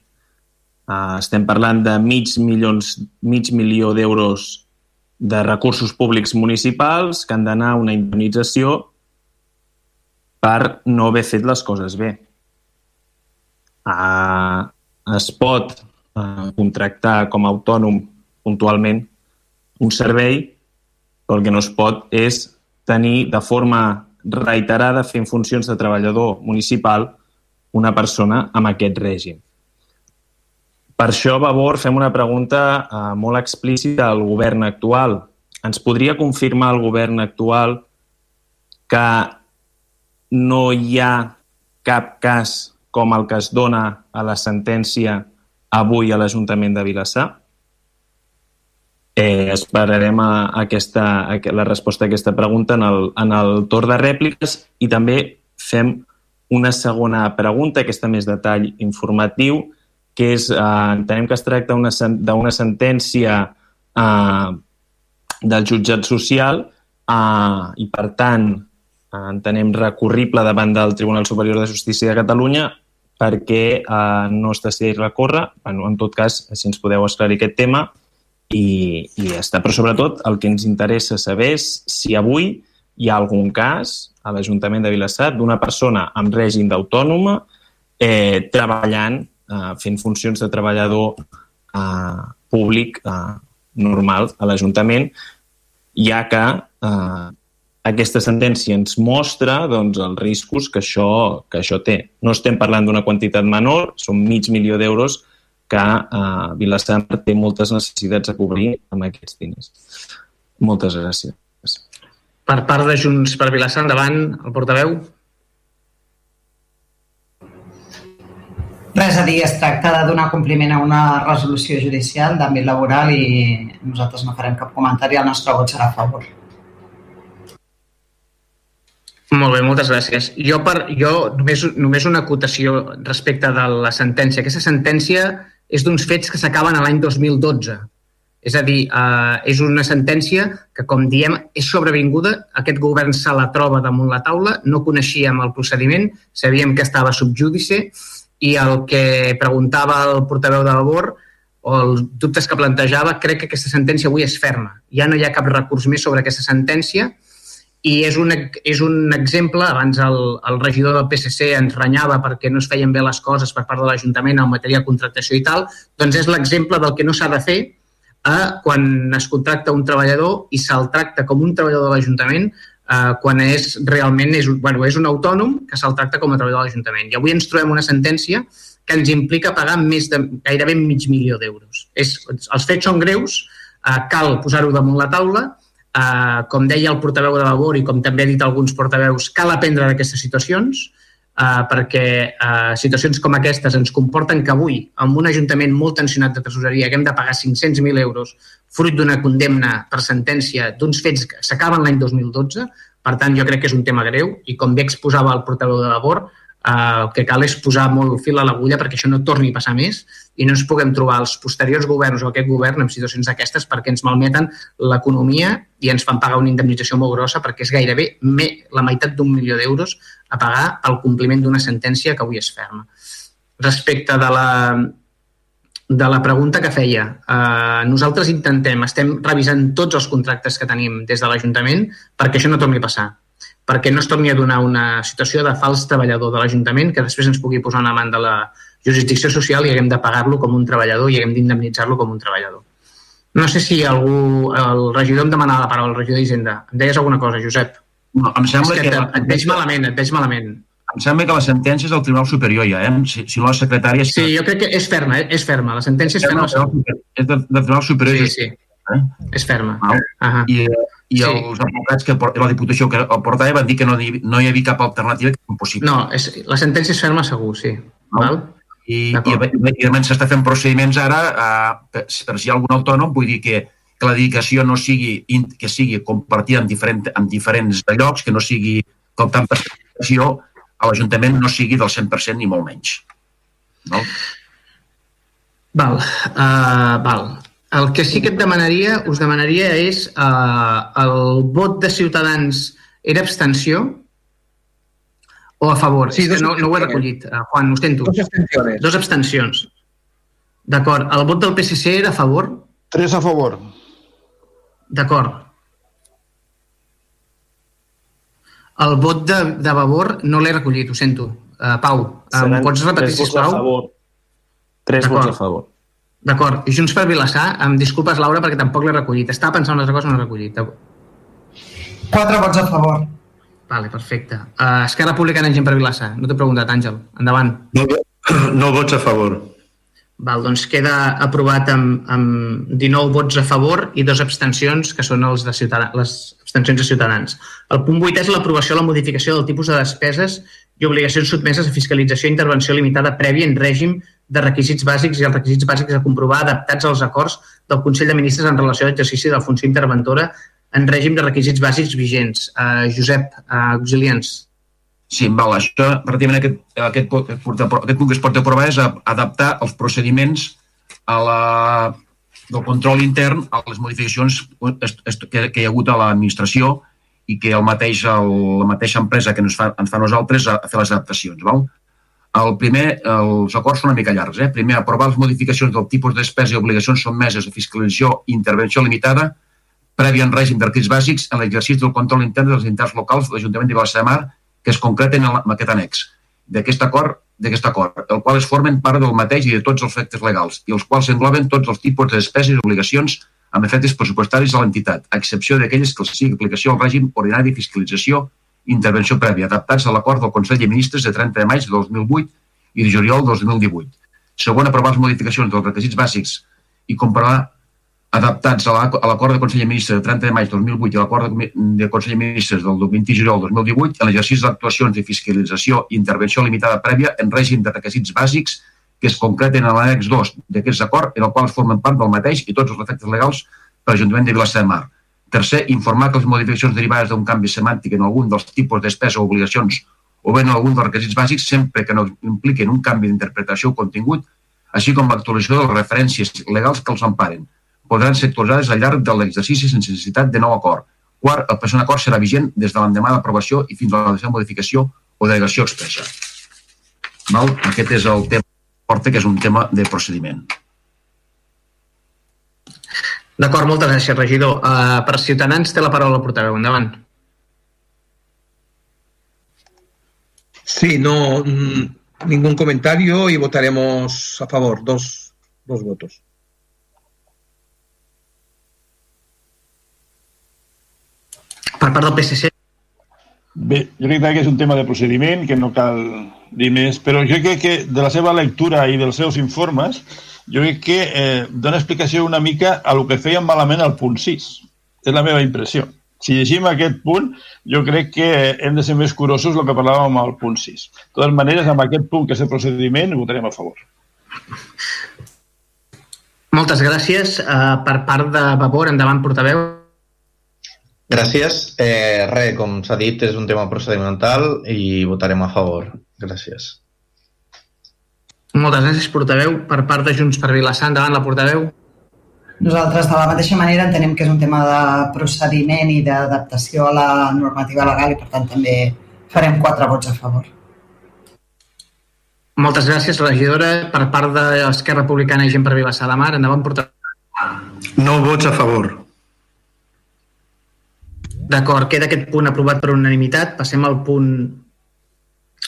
Uh, estem parlant de mig, milions, mig milió d'euros de recursos públics municipals que han d'anar a una indemnització per no haver fet les coses bé. eh, es pot eh, contractar com a autònom puntualment un servei, però el que no es pot és tenir de forma reiterada fent funcions de treballador municipal una persona amb aquest règim. Per això, Vavor, fem una pregunta eh, molt explícita al govern actual. Ens podria confirmar el govern actual que no hi ha cap cas com el que es dona a la sentència avui a l'Ajuntament de Vilassar? Eh, esperarem a, aquesta, a la resposta a aquesta pregunta en el, en el torn de rèpliques i també fem una segona pregunta, aquesta més detall informatiu, que és, eh, entenem que es tracta d'una sentència eh, del jutjat social eh, i, per tant, eh, entenem recorrible davant del Tribunal Superior de Justícia de Catalunya perquè eh, no està decidit recórrer. Bueno, en tot cas, si ens podeu esclarir aquest tema i, i ja està. Però sobretot el que ens interessa saber és si avui hi ha algun cas a l'Ajuntament de Vilassar d'una persona amb règim d'autònoma eh, treballant, eh, fent funcions de treballador eh, públic eh, normal a l'Ajuntament, ja que eh, aquesta sentència ens mostra doncs, els riscos que això, que això té. No estem parlant d'una quantitat menor, són mig milió d'euros que eh, Vilassar té moltes necessitats a cobrir amb aquests diners. Moltes gràcies. Per part de Junts per Vilassar, endavant, el portaveu. Res a dir, es tracta de donar compliment a una resolució judicial d'àmbit laboral i nosaltres no farem cap comentari, el nostre vot serà a favor. Molt bé, moltes gràcies. Jo, per, jo només, només una acotació respecte de la sentència. Aquesta sentència és d'uns fets que s'acaben a l'any 2012. És a dir, eh, és una sentència que, com diem, és sobrevinguda. Aquest govern se la troba damunt la taula, no coneixíem el procediment, sabíem que estava subjúdice i el que preguntava el portaveu de labor o els dubtes que plantejava, crec que aquesta sentència avui és ferma. Ja no hi ha cap recurs més sobre aquesta sentència i és un, és un exemple, abans el, el regidor del PSC ens renyava perquè no es feien bé les coses per part de l'Ajuntament en matèria de contractació i tal, doncs és l'exemple del que no s'ha de fer eh, quan es contracta un treballador i se'l tracta com un treballador de l'Ajuntament eh, quan és realment és, bueno, és un autònom que se'l tracta com a treballador de l'Ajuntament. I avui ens trobem una sentència que ens implica pagar més de gairebé mig milió d'euros. Els fets són greus, eh, cal posar-ho damunt la taula, Uh, com deia el portaveu de labor i com també ha dit alguns portaveus, cal aprendre d'aquestes situacions uh, perquè uh, situacions com aquestes ens comporten que avui, amb un ajuntament molt tensionat de tresoreria, haguem de pagar 500.000 euros fruit d'una condemna per sentència d'uns fets que s'acaben l'any 2012. Per tant, jo crec que és un tema greu i com bé exposava el portaveu de labor, Eh, el que cal és posar molt fil a l'agulla perquè això no torni a passar més i no ens puguem trobar els posteriors governs o aquest govern en situacions d'aquestes perquè ens malmeten l'economia i ens fan pagar una indemnització molt grossa perquè és gairebé me, la meitat d'un milió d'euros a pagar pel compliment d'una sentència que avui és ferma. Respecte de la, de la pregunta que feia, eh, nosaltres intentem, estem revisant tots els contractes que tenim des de l'Ajuntament perquè això no torni a passar perquè no es torni a donar una situació de fals treballador de l'Ajuntament que després ens pugui posar una mà de la jurisdicció social i haguem de pagar-lo com un treballador i haguem d'indemnitzar-lo com un treballador. No sé si algú, el regidor em demanava la paraula, el regidor d'Hisenda. Em deies alguna cosa, Josep? No, em sembla que... que... Et veig malament, et veig malament. Em sembla que la sentència és del Tribunal Superior ja, eh? Si, si no la secretària... Sí, jo crec que és ferma, eh? és ferma. La sentència és ferma. És del, del Tribunal Superior. Sí, sí. Eh? És ferma. Ah. Uh -huh. I, i sí. els advocats que la Diputació que el portava van dir que no, no hi havia cap alternativa que impossible. No, és, la sentència és ferma segur, sí. No? Val? I, i, evidentment s'està fent procediments ara uh, per, per si hi ha algun autònom, vull dir que, que la dedicació no sigui que sigui compartida en, diferent, en diferents llocs, que no sigui que el tant participació a l'Ajuntament no sigui del 100% ni molt menys. No? Val, uh, val. El que sí que et demanaria, us demanaria és eh, el vot de Ciutadans era abstenció o a favor? Sí, és que no, no ho he recollit. Uh, Juan, ho sento. Dos abstencions. Dos abstencions. D'acord. El vot del PSC era a favor? Tres a favor. D'acord. El vot de, de Vavor no l'he recollit, ho sento. Uh, Pau, um, Seran pots repetir, tres vots a sisplau? favor. Tres vots a favor. D'acord. I Junts per Vilassar, em disculpes, Laura, perquè tampoc l'he recollit. Estava pensant una altra cosa, no l'he recollit. Quatre vots a favor. Vale, perfecte. Uh, Esquerra Republicana Gent per Vilassar. No t'he preguntat, Àngel. Endavant. No, no vots a favor. Val, doncs queda aprovat amb, amb 19 vots a favor i dos abstencions, que són els de les abstencions de Ciutadans. El punt 8 és l'aprovació de la modificació del tipus de despeses i obligacions sotmeses a fiscalització i intervenció limitada prèvia en règim de requisits bàsics i els requisits bàsics a comprovar adaptats als acords del Consell de Ministres en relació a l'exercici de la funció interventora en règim de requisits bàsics vigents. Uh, Josep, uh, auxilians. Sí, val, això, pràcticament aquest, aquest, aquest, aquest punt que es pot aprovar és a- adaptar els procediments a la, del control intern a les modificacions que, que hi ha hagut a l'administració i que el mateix, el, la mateixa empresa que ens fa, ens fa a nosaltres a, a fer les adaptacions. Val? El primer, els acords són una mica llargs. Eh? Primer, aprovar les modificacions del tipus de despesa i obligacions sotmeses a fiscalització i intervenció limitada prèvia en règim requisits bàsics en l'exercici del control intern dels entitats locals de l'Ajuntament de Vilassar de Mar que es concreten en, aquest annex d'aquest acord, d'aquest acord, el qual es formen part del mateix i de tots els efectes legals, i els quals engloben tots els tipus de despeses i obligacions amb efectes pressupostaris de l'entitat, a excepció d'aquelles que els sigui aplicació al règim ordinari de fiscalització i intervenció prèvia, adaptats a l'acord del Consell de Ministres de 30 de maig de 2008 i de juliol de 2018. Segon, aprovar les modificacions dels requisits bàsics i comprovar adaptats a la- a l'acord de Consell de Ministres de 30 de maig de 2008 i a l'acord de, Consell de Ministres del 20 de juliol de 2018 en l'exercici d'actuacions de fiscalització i intervenció limitada prèvia en règim de requisits bàsics que es concreten a l'annex 2 d'aquests acords en el qual formen part del mateix i tots els efectes legals per l'Ajuntament de Vilassar de Mar. Tercer, informar que les modificacions derivades d'un canvi semàntic en algun dels tipus de despesa o obligacions o bé en algun dels requisits bàsics sempre que no impliquen un canvi d'interpretació o contingut, així com l'actualització de les referències legals que els emparen, podran ser actualitzades al llarg de l'exercici sense necessitat de nou acord. Quart, el present acord serà vigent des de l'endemà d'aprovació i fins a la seva modificació o delegació expressa. Val? Aquest és el tema que porta, que és un tema de procediment. D'acord, moltes gràcies, regidor. Uh, per Ciutadans té la paraula el portaveu. Endavant. Sí, no, mm, ningún comentario y votaremos a favor, dos, dos votos. Per part del PSC, Bé, jo crec que és un tema de procediment, que no cal dir més, però jo crec que de la seva lectura i dels seus informes, jo crec que eh, dona explicació una mica a lo que feien malament al punt 6. És la meva impressió. Si llegim aquest punt, jo crec que hem de ser més curosos el que parlàvem al punt 6. De totes maneres, amb aquest punt, que és el procediment, votarem a favor. moltes gràcies. Uh, per part de Vavor, endavant, portaveu. Gràcies. Eh, res, com s'ha dit, és un tema procedimental i votarem a favor. Gràcies. Moltes gràcies, portaveu. Per part de Junts per Vilassar, endavant, la portaveu. Nosaltres, de la mateixa manera, entenem que és un tema de procediment i d'adaptació a la normativa legal i, per tant, també farem quatre vots a favor. Moltes gràcies, regidora. Per part de l'Esquerra Republicana i Gent per Vilassar de Mar, endavant, portaveu. No vots a favor. D'acord, queda aquest punt aprovat per unanimitat. Passem al punt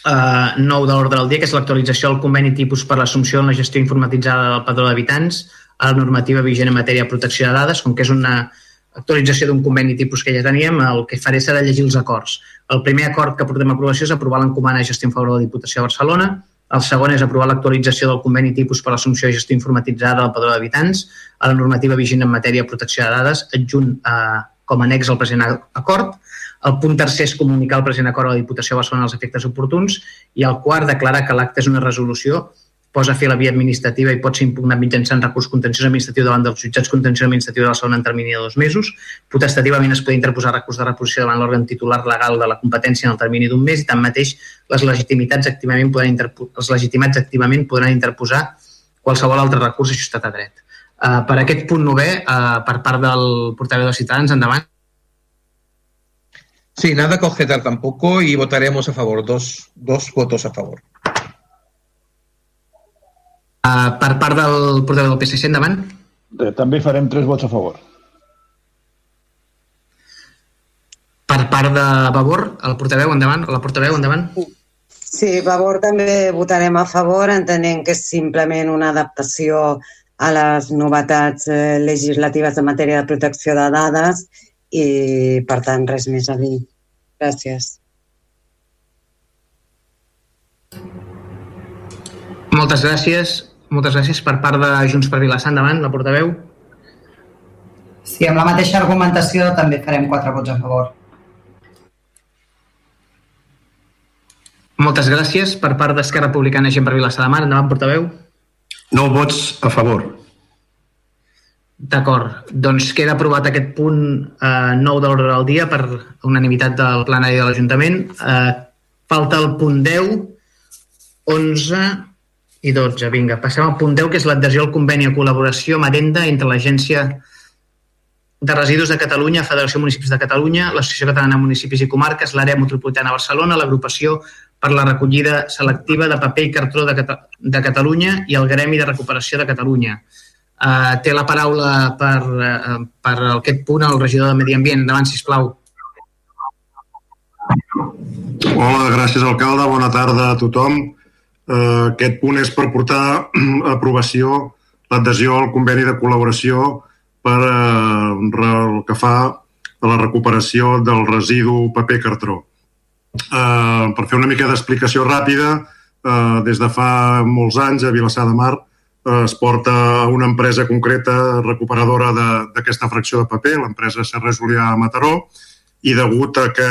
eh, 9 de l'ordre del dia, que és l'actualització del conveni tipus per l'assumpció en la gestió informatitzada del padró d'habitants a la normativa vigent en matèria de protecció de dades, com que és una actualització d'un conveni tipus que ja teníem, el que faré serà llegir els acords. El primer acord que portem a aprovació és aprovar l'encomana de gestió en favor de la Diputació de Barcelona, el segon és aprovar l'actualització del conveni tipus per l'assumpció i gestió informatitzada del padró d'habitants a la normativa vigent en matèria de protecció de dades, adjunt eh, com a annex al present acord. El punt tercer és comunicar el present acord a la Diputació de Barcelona els efectes oportuns i el quart, declarar que l'acte és una resolució posa a la via administrativa i pot ser impugnat mitjançant recurs contenciós administratiu davant dels jutjats contenciós administratiu de Barcelona en termini de dos mesos. Potestativament es pot interposar recurs de reposició davant l'òrgan titular legal de la competència en el termini d'un mes i tanmateix les legitimitats activament interpo- els legitimats activament podran interposar qualsevol altre recurs ajustat a dret. Uh, per aquest punt novè, uh, per part del portaveu de Ciutadans, endavant. Sí, nada que objetar tampoco y votaremos a favor, dos, dos votos a favor. Uh, per part del portaveu del PSC, endavant. Eh, També farem tres vots a favor. Per part de Vavor, el portaveu, endavant. O la portaveu, endavant. Sí, favor també votarem a favor, entenent que és simplement una adaptació a les novetats eh, legislatives en matèria de protecció de dades i, per tant, res més a dir. Gràcies. Moltes gràcies. Moltes gràcies per part de Junts per Vilassar. Endavant, la portaveu. Sí, amb la mateixa argumentació també farem quatre vots a favor. Moltes gràcies. Per part d'Esquerra Republicana, gent per Vilassar de Mar. Endavant, portaveu. Nou vots a favor. D'acord. Doncs queda aprovat aquest punt eh, nou de l'ordre del dia per unanimitat del plenari de l'Ajuntament. Eh, falta el punt 10, 11 i 12. Vinga, passem al punt 10, que és l'adhesió al conveni o col·laboració amb Adenda entre l'Agència de Residus de Catalunya, Federació de Municipis de Catalunya, l'Associació Catalana de Municipis i Comarques, l'Àrea Metropolitana de Barcelona, l'Agrupació per la recollida selectiva de paper i cartró de, Cata de Catalunya i el Gremi de Recuperació de Catalunya. Uh, té la paraula per, uh, per aquest punt el regidor de Medi Ambient. Endavant, sisplau. Hola, gràcies, alcalde. Bona tarda a tothom. Uh, aquest punt és per portar a aprovació l'adhesió al conveni de col·laboració per uh, el que fa a la recuperació del residu paper Uh, per fer una mica d'explicació ràpida, uh, des de fa molts anys a Vilassar de Mar es porta una empresa concreta recuperadora d'aquesta fracció de paper, l'empresa Serra Julià a Mataró, i degut a que,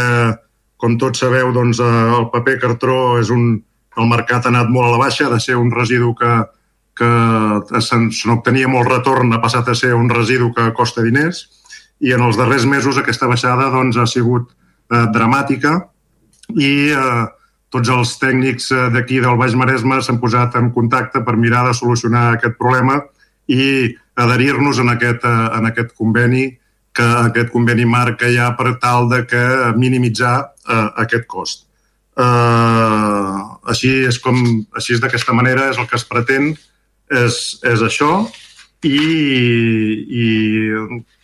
com tots sabeu, doncs, eh, el paper cartró és un, el mercat ha anat molt a la baixa, de ser un residu que, que se n'obtenia molt retorn, ha passat a ser un residu que costa diners, i en els darrers mesos aquesta baixada doncs, ha sigut eh, dramàtica i eh, tots els tècnics eh, d'aquí del Baix Maresme s'han posat en contacte per mirar de solucionar aquest problema i adherir-nos en, aquest, eh, en aquest conveni que aquest conveni marc que hi ha per tal de que minimitzar uh, aquest cost. Uh, així és com així és d'aquesta manera és el que es pretén és, és això i, i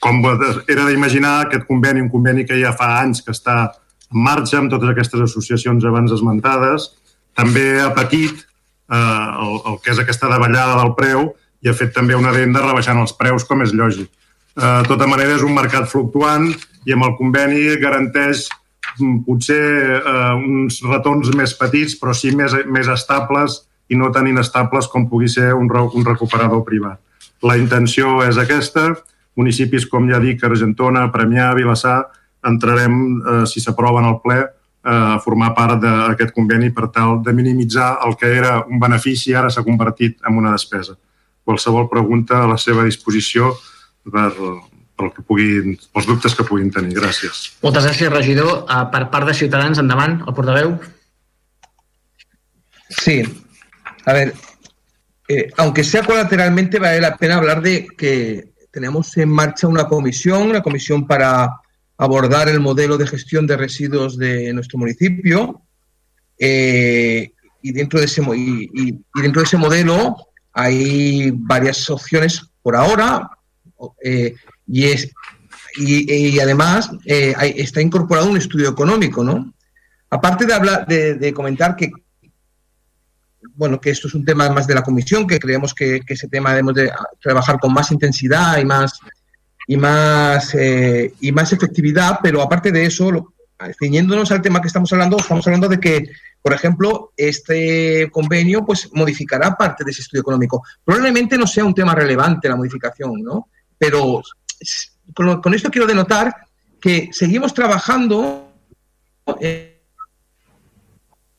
com era d'imaginar aquest conveni, un conveni que ja fa anys que està marxa amb totes aquestes associacions abans esmentades. També ha patit eh, el, el que és aquesta davallada del preu i ha fet també una venda rebaixant els preus, com és lògic. Eh, de tota manera, és un mercat fluctuant i amb el conveni garanteix mm, potser eh, uns retorns més petits, però sí més, més estables i no tan inestables com pugui ser un, un recuperador privat. La intenció és aquesta. Municipis com ja dic, Argentona, Premià, Vilassar, entrarem, eh, si s'aprova en el ple, eh, a formar part d'aquest conveni per tal de minimitzar el que era un benefici ara s'ha convertit en una despesa. Qualsevol pregunta a la seva disposició per, pel que puguin, pels dubtes que puguin tenir. Gràcies. Moltes gràcies, regidor. Uh, per part de Ciutadans, endavant, el portaveu. Sí. A ver, eh, aunque sea colateralmente, vale la pena hablar de que tenemos en marcha una comisión, una comisión para abordar el modelo de gestión de residuos de nuestro municipio. Eh, y, dentro de ese, y, dentro de ese modelo hay varias opciones por ahora eh, y, es, y, además eh, está incorporado un estudio económico. ¿no? Aparte de, hablar, de, comentar que bueno, que esto es un tema más de la comisión, que creemos que, que ese tema debemos de trabajar con más intensidad y más, y más, eh, y más efectividad, pero aparte de eso, ciñéndonos al tema que estamos hablando, estamos hablando de que, por ejemplo, este convenio pues modificará parte de ese estudio económico. Probablemente no sea un tema relevante la modificación, ¿no? Pero con, esto quiero denotar que seguimos trabajando eh,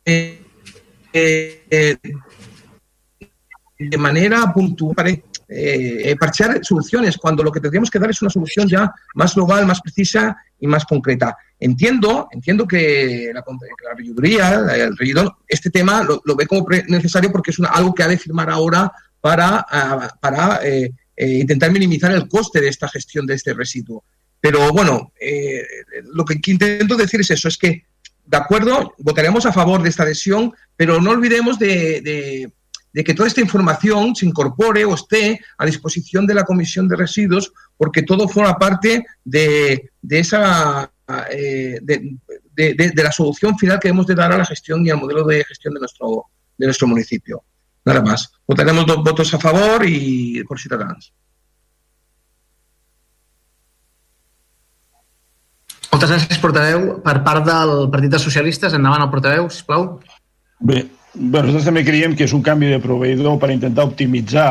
eh, de manera puntual eh, parchear soluciones cuando lo que tendríamos que dar es una solución ya más global, más precisa y más concreta. Entiendo, entiendo que la, la regiduría, el regidor, este tema lo, ve como necesario porque es algo que ha de firmar ahora para, para eh, eh, intentar minimizar el coste de esta gestión de este residuo. Pero bueno, eh, lo que intento decir es eso, es que, de acuerdo, votaremos a favor de esta adhesión, pero no olvidemos de de que toda esta información se incorpore o esté a disposición de la Comisión de Residuos, porque todo forma parte de, esa, eh, de, de, de, de, la solución final que hemos de dar a la gestión y al modelo de gestión de nuestro, de nuestro municipio. Nada más. Votaremos dos votos a favor y por Ciutadans. Moltes gràcies, portaveu. Per part del Partit dels Socialistes, endavant el portaveu, sisplau. Bé, bé, nosaltres també creiem que és un canvi de proveïdor per intentar optimitzar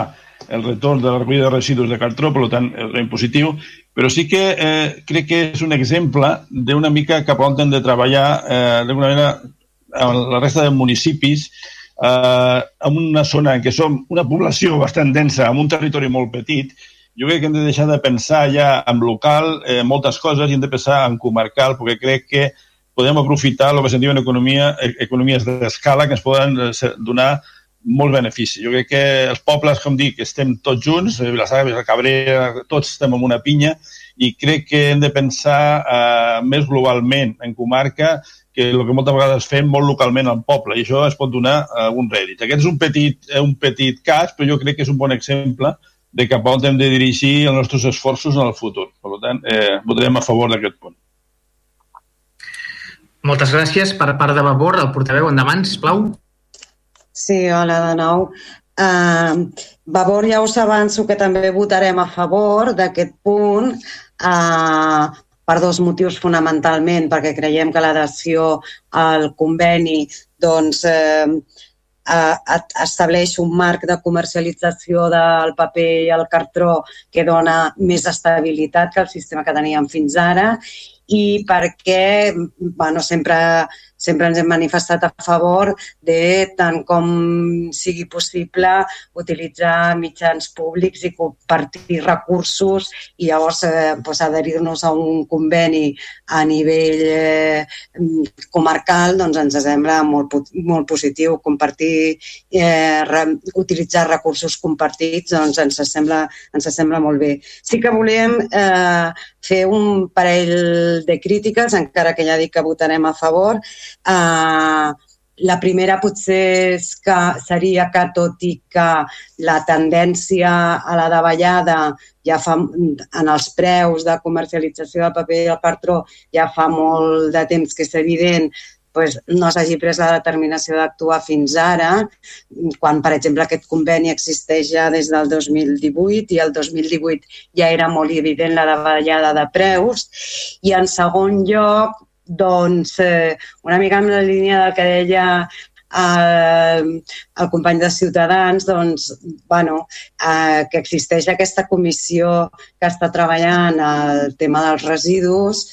el retorn de la recollida de residus de cartró, per tant, ben positiu, però sí que eh, crec que és un exemple d'una mica cap on hem de treballar eh, d'alguna manera a la resta de municipis eh, en una zona en què som una població bastant densa, amb un territori molt petit, jo crec que hem de deixar de pensar ja en local eh, moltes coses i hem de pensar en comarcal, perquè crec que podem aprofitar el que sentim en economia, eh, economies d'escala que ens poden eh, donar molt benefici. Jo crec que els pobles, com dic, estem tots junts, eh, Vilassar, Cabrera, tots estem en una pinya i crec que hem de pensar eh, més globalment en comarca que el que moltes vegades fem molt localment al poble i això es pot donar algun rèdit. Aquest és un petit, un petit cas, però jo crec que és un bon exemple de cap a on hem de dirigir els nostres esforços en el futur. Per tant, eh, votarem a favor d'aquest punt. Moltes gràcies. Per part de Vavor, el portaveu, endavant, sisplau. Sí, hola de nou. Uh, Vavor, ja us avanço que també votarem a favor d'aquest punt uh, per dos motius fonamentalment, perquè creiem que l'adhesió al conveni doncs, eh, eh, estableix un marc de comercialització del paper i el cartró que dona més estabilitat que el sistema que teníem fins ara i perquè bueno, sempre sempre ens hem manifestat a favor de, tant com sigui possible, utilitzar mitjans públics i compartir recursos i llavors eh, doncs, adherir-nos a un conveni a nivell eh, comarcal doncs ens sembla molt, molt positiu. Compartir, eh, re, utilitzar recursos compartits doncs ens sembla, ens sembla molt bé. Sí que volem eh, fer un parell de crítiques, encara que ja dic que votarem a favor, Uh, la primera potser és que seria que, tot i que la tendència a la davallada ja fa, en els preus de comercialització del paper i el cartró ja fa molt de temps que és evident, pues, no s'hagi pres la determinació d'actuar fins ara, quan, per exemple, aquest conveni existeix ja des del 2018 i el 2018 ja era molt evident la davallada de preus. I, en segon lloc, doncs, eh, una mica en la línia del que deia eh, el company de Ciutadans, doncs, bueno, eh, que existeix aquesta comissió que està treballant el tema dels residus,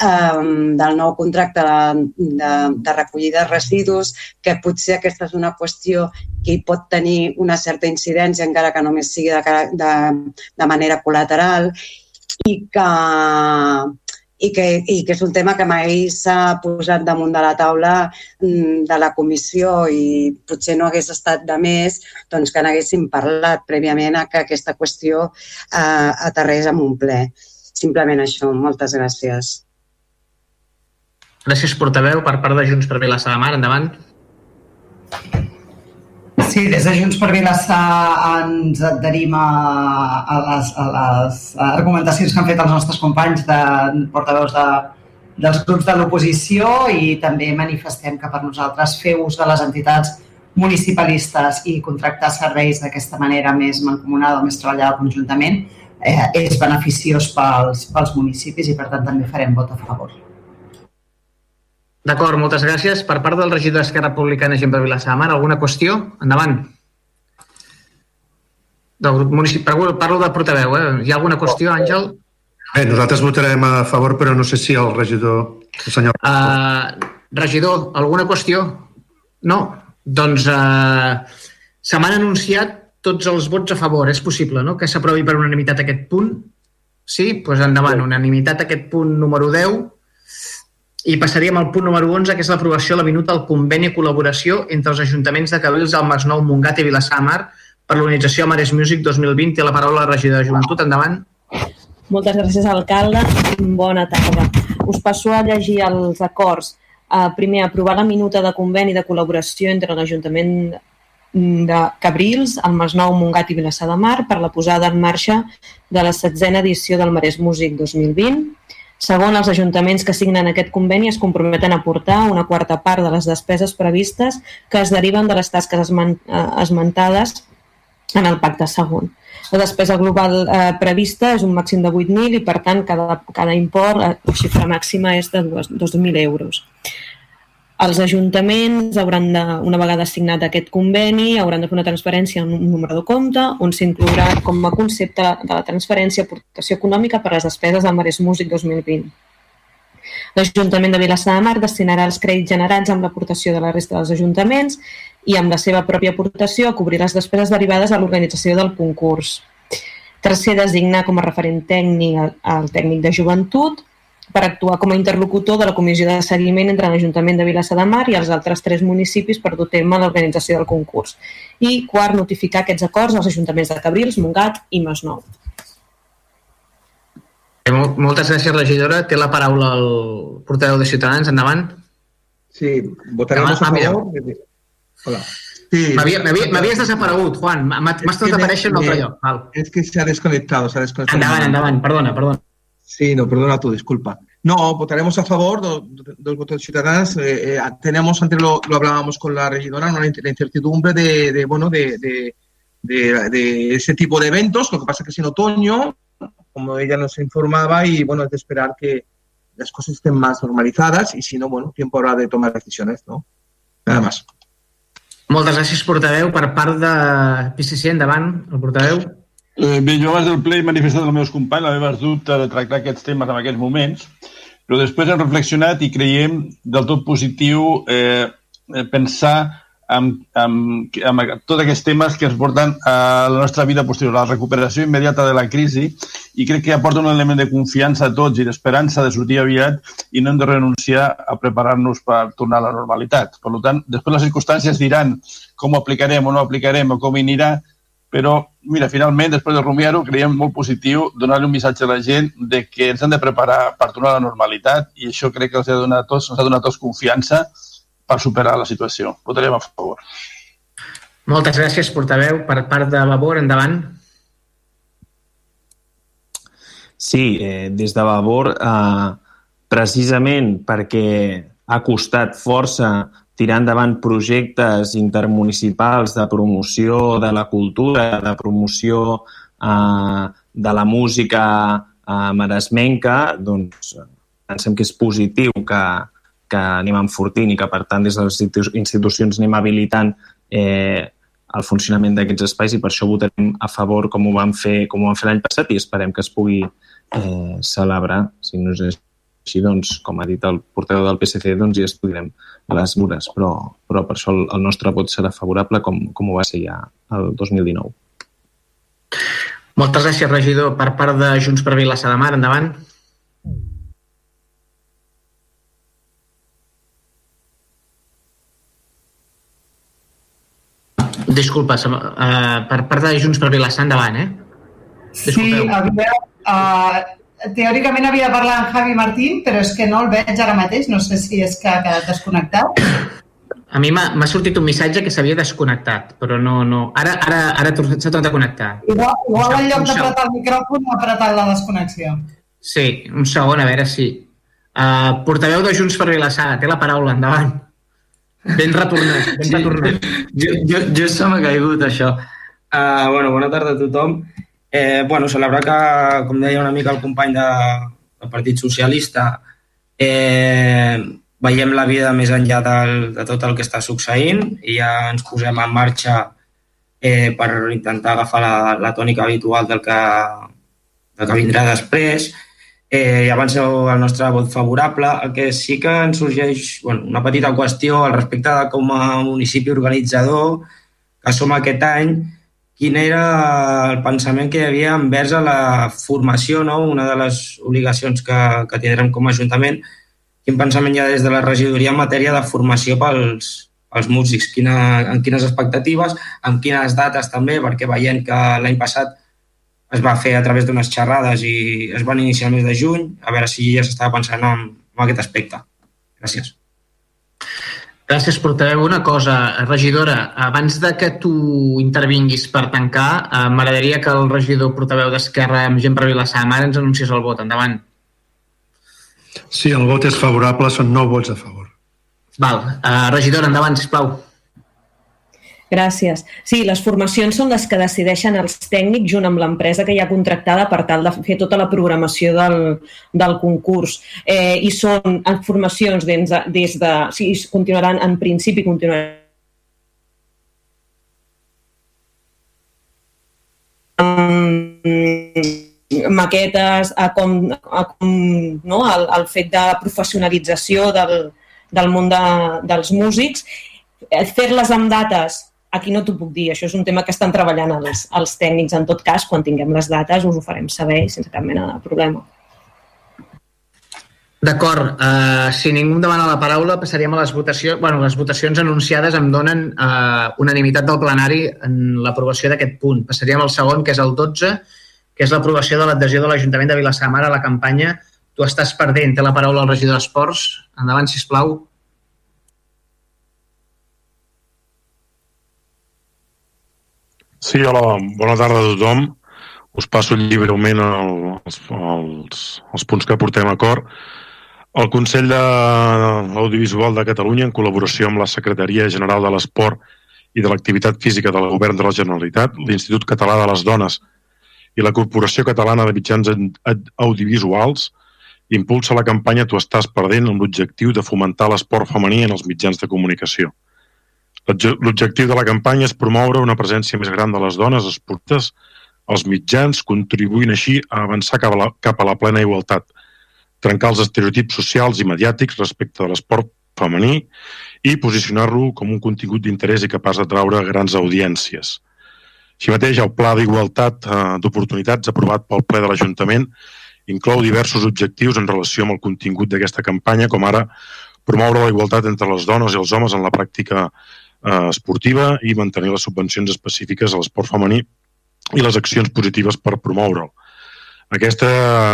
eh, del nou contracte de, de, de recollida de residus, que potser aquesta és una qüestió que hi pot tenir una certa incidència, encara que només sigui de, de, de manera col·lateral, i que, i que, i que és un tema que mai s'ha posat damunt de la taula mm, de la comissió i potser no hagués estat de més doncs, que n'haguéssim parlat prèviament a que aquesta qüestió eh, aterrés en un ple. Simplement això. Moltes gràcies. Gràcies, portaveu. Per part de Junts per Vilassar de Mar, endavant. Sí, des de Junts per Vilassar ens adherim a, a, les, a les argumentacions que han fet els nostres companys de portaveus de, dels grups de l'oposició i també manifestem que per nosaltres fer ús de les entitats municipalistes i contractar serveis d'aquesta manera més mancomunada, més treballada conjuntament, eh, és beneficiós pels, pels municipis i per tant també farem vot a favor. D'acord, moltes gràcies. Per part del regidor d'Esquerra Republicana, Gent per Vilassar de Mar, alguna qüestió? Endavant. Del grup municipal. Parlo del portaveu, eh? Hi ha alguna qüestió, Àngel? Bé, nosaltres votarem a favor, però no sé si el regidor... El senyor... Uh, regidor, alguna qüestió? No? Doncs uh, se m'han anunciat tots els vots a favor. És possible, no?, que s'aprovi per unanimitat aquest punt? Sí? Doncs pues endavant. Unanimitat aquest punt número 10 i passaríem al punt número 11, que és l'aprovació de la minuta del conveni de col·laboració entre els ajuntaments de Cabrils del Masnou, Montgat i Vilassamar per l'organització Mares Music 2020. Té la paraula la regidora de Joventut. Endavant. Moltes gràcies, alcalde. Bona tarda. Us passo a llegir els acords. Uh, primer, aprovar la minuta de conveni de col·laboració entre l'Ajuntament de Cabrils, el Masnou, Montgat i Vilassar de Mar per la posada en marxa de la setzena edició del Marès Músic 2020 Segon, els ajuntaments que signen aquest conveni es comprometen a aportar una quarta part de les despeses previstes que es deriven de les tasques eh, esmentades en el pacte segon. La despesa global eh, prevista és un màxim de 8.000 i, per tant, cada, cada import, la xifra màxima és de 2.000 euros. Els ajuntaments hauran de, una vegada assignat aquest conveni, hauran de fer una transferència en un número de compte on s'inclourà com a concepte de la transferència aportació econòmica per a les despeses del Marès Músic 2020. L'Ajuntament de Vilassar de Mar destinarà els crèdits generats amb l'aportació de la resta dels ajuntaments i amb la seva pròpia aportació a cobrir les despeses derivades a l'organització del concurs. Tercer, designar com a referent tècnic el tècnic de joventut per actuar com a interlocutor de la comissió de seguiment entre l'Ajuntament de Vilassar de Mar i els altres tres municipis per dur tema l'organització del concurs. I quart, notificar aquests acords als ajuntaments de Cabrils, Montgat i Masnou. Moltes gràcies, regidora. Té la paraula el portaveu de Ciutadans. Endavant. Sí, votaremos a favor. Hola. Sí. M'havies desaparegut, Juan. M'has tornat a aparèixer en un altre lloc. Val. Es que se ha desconectado. Se ha desconectado. Endavant, endavant. Perdona, perdona. Sí, no, perdona tu, disculpa. No, votaremos a favor del voto de Ciudadanos. Eh, eh, tenemos, antes lo, lo, hablábamos con la regidora, ¿no? la incertidumbre de, de bueno, de, de, de, ese tipo de eventos. Lo que pasa que es en otoño, como ella nos informaba, y bueno, es de esperar que las cosas estén más normalizadas y si no, bueno, tiempo habrá de tomar decisiones, ¿no? Nada más. Moltes gràcies, portaveu. Per part de PSC, endavant, el portaveu. Eh, bé, jo abans del ple he manifestat als meus companys la meva dubte de tractar aquests temes en aquests moments, però després hem reflexionat i creiem del tot positiu eh, eh pensar en, en, en tots aquests temes que ens porten a la nostra vida posterior, a la recuperació immediata de la crisi i crec que aporta un element de confiança a tots i d'esperança de sortir aviat i no hem de renunciar a preparar-nos per tornar a la normalitat. Per tant, després les circumstàncies diran com ho aplicarem o no aplicarem o com hi anirà, però, mira, finalment, després de rumiar-ho, creiem molt positiu donar-li un missatge a la gent de que ens hem de preparar per tornar a la normalitat i això crec que els ha donat tots, ens ha donat tots confiança per superar la situació. Votarem a favor. Moltes gràcies, portaveu. Per part de Vavor, endavant. Sí, eh, des de Vavor, eh, precisament perquè ha costat força tirar endavant projectes intermunicipals de promoció de la cultura, de promoció eh, de la música eh, maresmenca, doncs pensem que és positiu que, que anem enfortint i que, per tant, des de les institucions anem habilitant eh, el funcionament d'aquests espais i per això votarem a favor com ho vam fer, com ho vam fer l'any passat i esperem que es pugui eh, celebrar, si no és així, doncs, com ha dit el portador del PSC, doncs ja estudiarem les mures, però, però per això el, el nostre vot serà favorable com, com ho va ser ja el 2019. Moltes gràcies, regidor. Per part de Junts per Vilassar de Mar, endavant. Disculpa, uh, per part de Junts per Vilassar, endavant, eh? Disculpeu. Sí, havia, uh, teòricament havia de parlar amb Javi Martín, però és que no el veig ara mateix. No sé si és que ha quedat desconnectat. A mi m'ha sortit un missatge que s'havia desconnectat, però no... no. Ara, ara, ara s'ha tornat a connectar. Igual, igual en lloc d'apretar el micròfon ha apretat la desconnexió. Sí, un segon, a veure si... Uh, portaveu de Junts per Vilassar, té la paraula, endavant. Ben retornat, ben sí, retornat. Jo, jo, jo se m'ha caigut, això. Uh, bueno, bona tarda a tothom. Eh, bueno, celebrar que, com deia una mica el company de, del Partit Socialista, eh, veiem la vida més enllà del, de tot el que està succeint i ja ens posem en marxa eh, per intentar agafar la, la tònica habitual del que, del que vindrà després. Eh, I avanceu el nostre vot favorable. El que sí que ens sorgeix bueno, una petita qüestió al respecte de com a municipi organitzador que som aquest any, quin era el pensament que hi havia envers a la formació, no? una de les obligacions que, que tindrem com a Ajuntament, quin pensament hi ha des de la regidoria en matèria de formació pels, pels músics, quina, en quines expectatives, en quines dates també, perquè veient que l'any passat es va fer a través d'unes xerrades i es van iniciar el mes de juny, a veure si ja s'estava pensant en, en aquest aspecte. Gràcies. Gràcies, portaveu. Una cosa, regidora, abans de que tu intervinguis per tancar, eh, m'agradaria que el regidor portaveu d'Esquerra amb gent per Vilassar, ara ens anuncies el vot. Endavant. Sí, el vot és favorable, són 9 vots a favor. Val. Uh, regidora, endavant, sisplau. Gràcies. Sí, les formacions són les que decideixen els tècnics junt amb l'empresa que hi ha contractada per tal de fer tota la programació del, del concurs. Eh, I són formacions des de, des de... Sí, continuaran, en principi continuaran maquetes, a com, a com no? el, el fet de professionalització del, del món de, dels músics, eh, fer-les amb dates aquí no t'ho puc dir, això és un tema que estan treballant els, els tècnics. En tot cas, quan tinguem les dates us ho farem saber sense cap mena de problema. D'acord, uh, si ningú em demana la paraula, passaríem a les votacions. bueno, les votacions anunciades em donen uh, unanimitat del plenari en l'aprovació d'aquest punt. Passaríem al segon, que és el 12, que és l'aprovació de l'adhesió de l'Ajuntament de Vilassar Mar a la campanya Tu estàs perdent. Té la paraula el regidor d'Esports. Endavant, si plau. Sí, hola, bona tarda a tothom. Us passo lliurement els, els, els punts que portem a cor. El Consell de l'Audiovisual de Catalunya, en col·laboració amb la Secretaria General de l'Esport i de l'Activitat Física del Govern de la Generalitat, l'Institut Català de les Dones i la Corporació Catalana de Mitjans Audiovisuals impulsa la campanya Tu estàs perdent amb l'objectiu de fomentar l'esport femení en els mitjans de comunicació. L'objectiu de la campanya és promoure una presència més gran de les dones esportistes als mitjans, contribuint així a avançar cap a la, cap a la plena igualtat, trencar els estereotips socials i mediàtics respecte de l'esport femení i posicionar-lo com un contingut d'interès i capaç d'atraure grans audiències. Així mateix, el Pla d'Igualtat eh, d'Oportunitats aprovat pel ple de l'Ajuntament inclou diversos objectius en relació amb el contingut d'aquesta campanya, com ara promoure la igualtat entre les dones i els homes en la pràctica eh, esportiva i mantenir les subvencions específiques a l'esport femení i les accions positives per promoure'l. Aquesta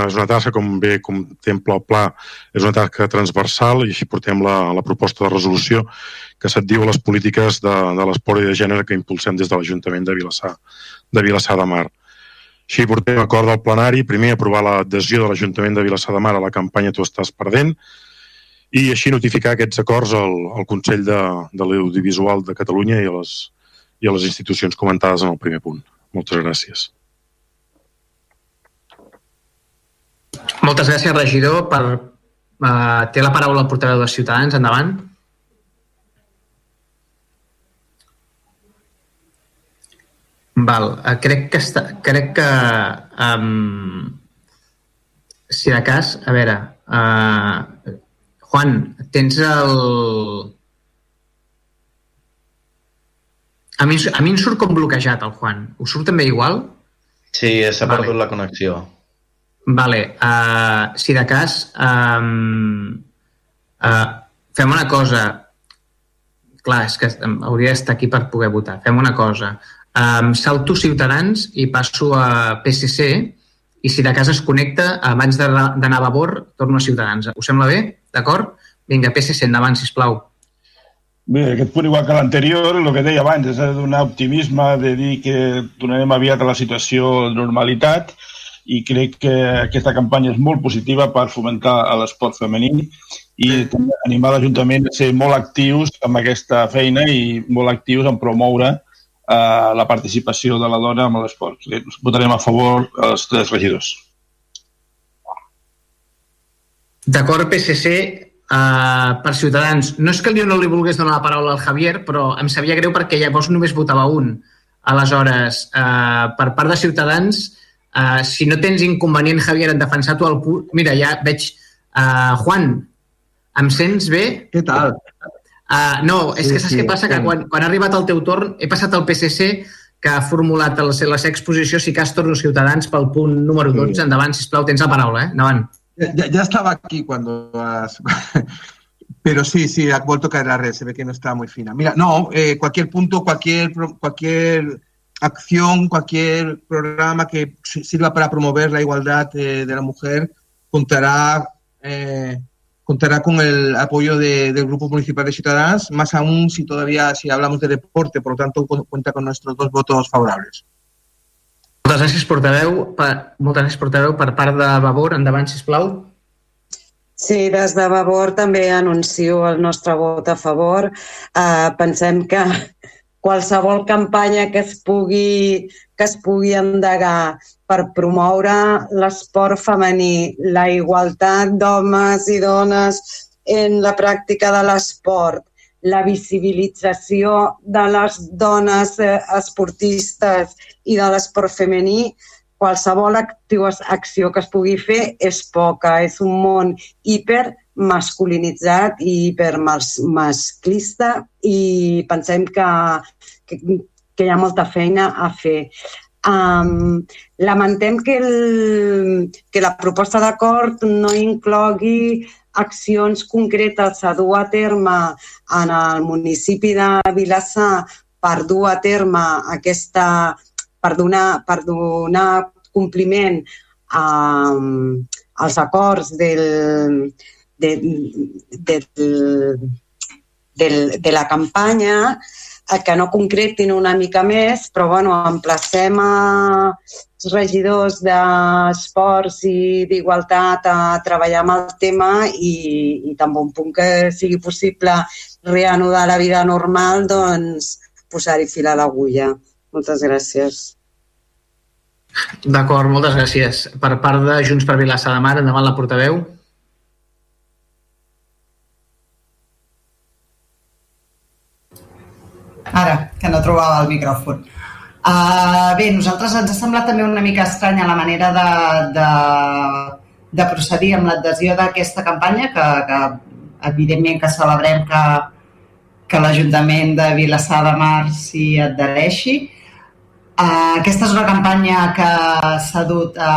és una tasca, com bé contempla el pla, és una tasca transversal i així portem la, la proposta de resolució que se't diu les polítiques de, de l'esport i de gènere que impulsem des de l'Ajuntament de Vilassar de, Vilassar de Mar. Així portem acord del plenari, primer aprovar l'adhesió de l'Ajuntament de Vilassar de Mar a la campanya Tu estàs perdent i així notificar aquests acords al, al Consell de, de l'Audiovisual de Catalunya i a, les, i a les institucions comentades en el primer punt. Moltes gràcies. Moltes gràcies, regidor. Per, uh, té la paraula el portaveu de Ciutadans. Endavant. Val, uh, crec que, està, crec que um, si de cas, a veure, uh, Juan, tens el... A mi, a mi em surt com bloquejat el Juan. Us surt també igual? Sí, s'ha vale. perdut la connexió. Vale, uh, si de cas, um, uh, fem una cosa. Clar, és que hauria d'estar aquí per poder votar. Fem una cosa. Um, salto Ciutadans i passo a PSC i si de cas es connecta, abans d'anar a Vavor, torno a Ciutadans. Us sembla bé? D'acord? Vinga, PSC, endavant, sisplau. Bé, aquest punt, igual que l'anterior, el que deia abans, és de donar optimisme, de dir que donarem aviat a la situació de normalitat i crec que aquesta campanya és molt positiva per fomentar l'esport femení i també animar l'Ajuntament a ser molt actius amb aquesta feina i molt actius en promoure eh, la participació de la dona en l'esport. Votarem a favor els tres regidors. D'acord, PSC, uh, eh, per Ciutadans. No és que jo no li volgués donar la paraula al Javier, però em sabia greu perquè llavors només votava un. Aleshores, uh, per part de Ciutadans, uh, si no tens inconvenient, Javier, en defensar tu el punt... Mira, ja veig... Uh, Juan, em sents bé? Què tal? Uh, no, és sí, que saps sí, què passa? Sí. Que quan, quan ha arribat el teu torn he passat al PSC que ha formulat la, la seva exposició si cas torno Ciutadans pel punt número 12. Sí. Endavant, sisplau, tens la paraula, eh? Endavant. Ya, estaba aquí cuando Pero sí, sí, ha vuelto a caer la red, se ve que no está muy fina. Mira, no, eh, cualquier punto, cualquier, cualquier acción, cualquier programa que sirva para promover la igualdad eh, de la mujer contará, eh, contará con el apoyo del Grupo Municipal de Ciudadanos, más aún si todavía, si hablamos de deporte, por lo tanto cuenta con nuestros dos votos favorables. Moltes gràcies, portaveu. Per, moltes gràcies, portaveu. Per part de Vavor, endavant, sisplau. Sí, des de Vavor també anuncio el nostre vot a favor. Uh, pensem que qualsevol campanya que es pugui, que es pugui endegar per promoure l'esport femení, la igualtat d'homes i dones en la pràctica de l'esport, la visibilització de les dones eh, esportistes i de l'esport femení, qualsevol acció que es pugui fer és poca. És un món hiper masculinitzat i hipermasclista i pensem que, que, que hi ha molta feina a fer. Um, lamentem que, el, que la proposta d'acord no inclogui accions concretes a dur a terme en el municipi de Vilassar per dur a terme aquesta, per donar, per donar compliment a, als acords del, de, de, de, de la campanya que no concretin una mica més, però bueno, emplacem a regidors d'esports i d'igualtat a treballar amb el tema i, i tan bon punt que sigui possible reanudar la vida normal, doncs posar-hi fil a l'agulla. Moltes gràcies. D'acord, moltes gràcies. Per part de Junts per Vilassar de Mar, endavant la portaveu. Ara, que no trobava el micròfon. Uh, bé, nosaltres ens ha semblat també una mica estranya la manera de, de, de procedir amb l'adhesió d'aquesta campanya, que, que evidentment que celebrem que, que l'Ajuntament de Vilassar de Mar s'hi adhereixi. Uh, aquesta és una campanya que s'ha dut a,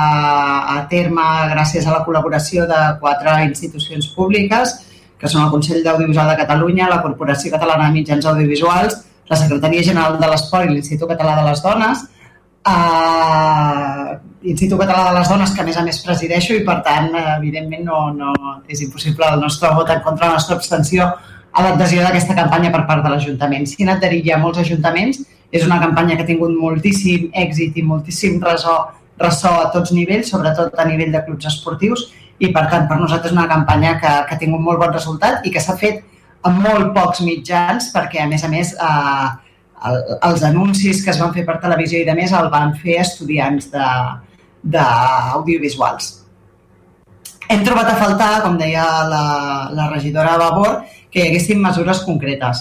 a terme gràcies a la col·laboració de quatre institucions públiques, que són el Consell d'Audiovisual de Catalunya, la Corporació Catalana de Mitjans Audiovisuals, la Secretaria General de l'Esport i l'Institut Català de les Dones, uh, Institut Català de les Dones, que a més a més presideixo i per tant, evidentment, no, no és impossible el nostre vot en contra la nostra abstenció a l'adhesió d'aquesta campanya per part de l'Ajuntament. Si ja molts ajuntaments, és una campanya que ha tingut moltíssim èxit i moltíssim ressò, ressò a tots nivells, sobretot a nivell de clubs esportius, i per tant, per nosaltres és una campanya que, que ha tingut molt bon resultat i que s'ha fet amb molt pocs mitjans, perquè a més a més eh, el, els anuncis que es van fer per televisió i de més el van fer estudiants d'audiovisuals. Hem trobat a faltar, com deia la, la regidora Vavor, que hi haguessin mesures concretes.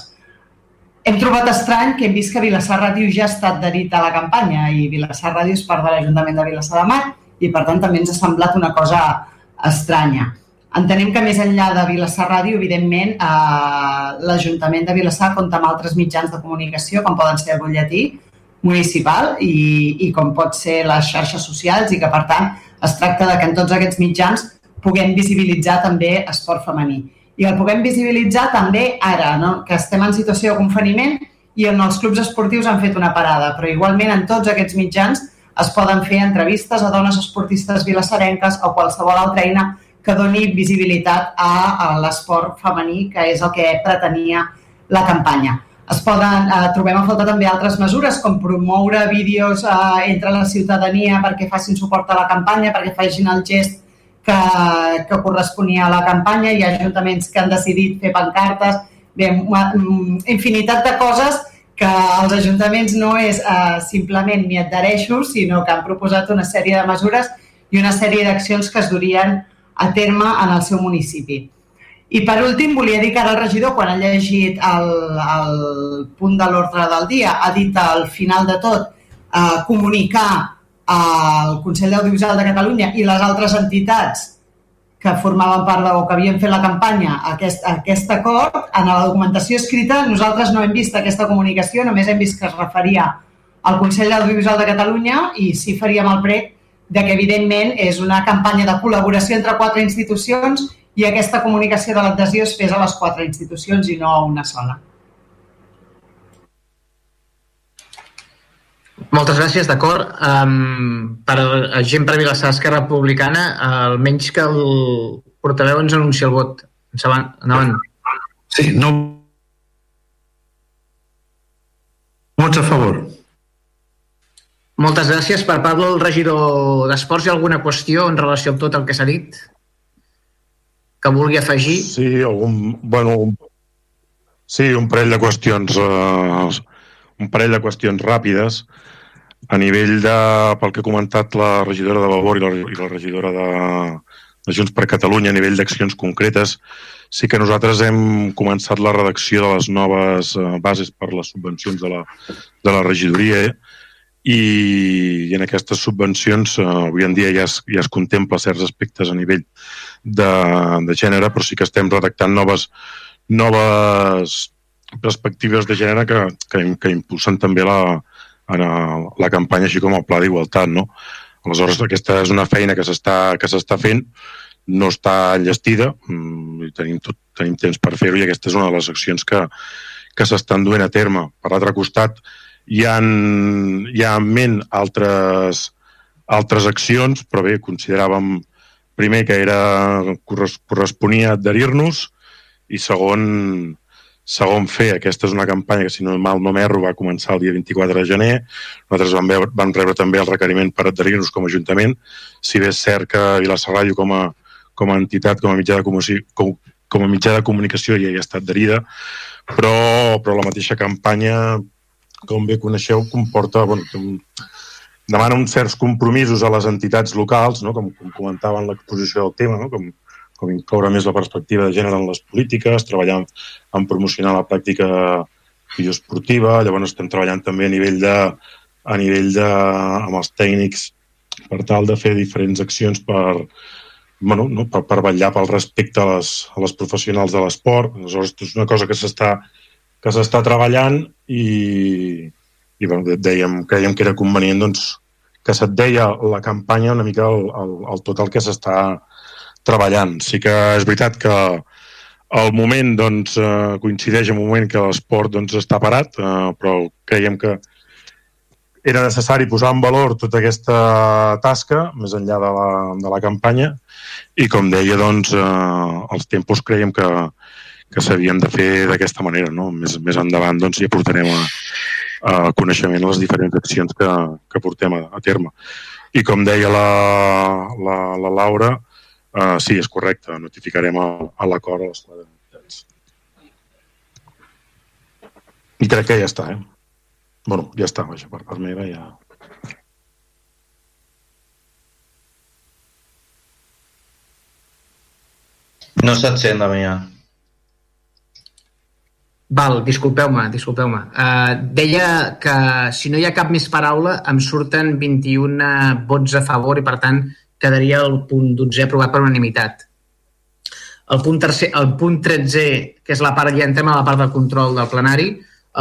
Hem trobat estrany que hem vist que Vilassar Ràdio ja ha estat adherit a la campanya i Vilassar Ràdio és part de l'Ajuntament de Vilassar de Mar i per tant també ens ha semblat una cosa estranya. Entenem que més enllà de Vilassar Ràdio, evidentment, eh, l'Ajuntament de Vilassar compta amb altres mitjans de comunicació, com poden ser el butlletí municipal i, i com pot ser les xarxes socials i que, per tant, es tracta de que en tots aquests mitjans puguem visibilitzar també esport femení. I el puguem visibilitzar també ara, no? que estem en situació de confinament i on els clubs esportius han fet una parada, però igualment en tots aquests mitjans es poden fer entrevistes a dones esportistes vilassarenques o qualsevol altra eina que doni visibilitat a, a l'esport femení, que és el que pretenia la campanya. Es poden, eh, trobem a faltar també altres mesures, com promoure vídeos eh, entre la ciutadania perquè facin suport a la campanya, perquè facin el gest que, que corresponia a la campanya. Hi ha ajuntaments que han decidit fer pancartes, bé, infinitat de coses que els ajuntaments no és eh, simplement m'hi adhereixo, sinó que han proposat una sèrie de mesures i una sèrie d'accions que es durien a terme en el seu municipi. I per últim, volia dir que ara el regidor, quan ha llegit el, el punt de l'ordre del dia, ha dit al final de tot eh, comunicar al Consell d'Audiovisual de Catalunya i les altres entitats que formaven part de, o que havien fet la campanya aquest, aquest acord, en la documentació escrita nosaltres no hem vist aquesta comunicació, només hem vist que es referia al Consell d'Audiovisual de Catalunya i sí faríem el prec de que, evidentment, és una campanya de col·laboració entre quatre institucions i aquesta comunicació de l'adhesió es fes a les quatre institucions i no a una sola. Moltes gràcies, d'acord. Um, per gent per Vilassar Esquerra Republicana, almenys que el portaveu ens anuncia el vot. Endavant. endavant. Sí, no... Vots a favor. Moltes gràcies. Per part del regidor d'Esports, hi ha alguna qüestió en relació amb tot el que s'ha dit? que vulgui afegir? Sí, algun, bueno, un, sí, un parell de qüestions, eh, un parell de qüestions ràpides a nivell de, pel que ha comentat la regidora de Valor i la, i la regidora de, de Junts per Catalunya a nivell d'accions concretes, sí que nosaltres hem començat la redacció de les noves eh, bases per les subvencions de la, de la regidoria i, i en aquestes subvencions eh, avui en dia ja es, ja es contempla certs aspectes a nivell de, de gènere, però sí que estem redactant noves, noves perspectives de gènere que, que, que impulsen també la, la campanya, així com el pla d'igualtat. No? Aleshores, aquesta és una feina que s'està fent, no està enllestida, mm, i tenim, tot, tenim temps per fer-ho i aquesta és una de les accions que, que s'estan duent a terme. Per l'altre costat, hi ha, hi ha en ment altres, altres accions, però bé, consideràvem primer que era corresponia adherir-nos i segon, segon fer. Aquesta és una campanya que, si no mal no m'erro, va començar el dia 24 de gener. Nosaltres vam, veure, vam rebre també el requeriment per adherir-nos com a Ajuntament. Si bé és cert que Vilassar com a, com a entitat, com a mitjà de comunicació, com, com a mitjà de comunicació ja hi ha estat adherida, però, però la mateixa campanya, com bé coneixeu, comporta bueno, demana uns certs compromisos a les entitats locals, no? com, com comentava en l'exposició del tema, no? com, com incloure més la perspectiva de gènere en les polítiques, treballar en, en promocionar la pràctica bioesportiva, llavors estem treballant també a nivell de, a nivell de, amb els tècnics per tal de fer diferents accions per, bueno, no, per, per vetllar pel respecte a les, a les professionals de l'esport. Aleshores, és una cosa que s'està que s'està treballant i, i bueno, dèiem, creiem que era convenient doncs, que se't deia la campanya una mica el, el, el tot el que s'està treballant. Sí que és veritat que el moment doncs, eh, coincideix amb un moment que l'esport doncs, està parat, eh, però creiem que era necessari posar en valor tota aquesta tasca, més enllà de la, de la campanya, i com deia, doncs, eh, els tempos creiem que, que s'havien de fer d'aquesta manera. No? Més, més endavant doncs, hi aportarem a, a coneixement les diferents accions que, que portem a, a terme. I com deia la, la, la Laura, eh, sí, és correcte, notificarem a, a l'acord a les quatre entitats. I crec que ja està, eh? bueno, ja està, vaja, per part meva ja... No se't sent, Damià. Val, disculpeu-me, disculpeu-me. Uh, deia que si no hi ha cap més paraula em surten 21 vots a favor i per tant quedaria el punt 12 aprovat per unanimitat. El punt, tercer, el punt 13, que és la part, ja entrem a la part del control del plenari,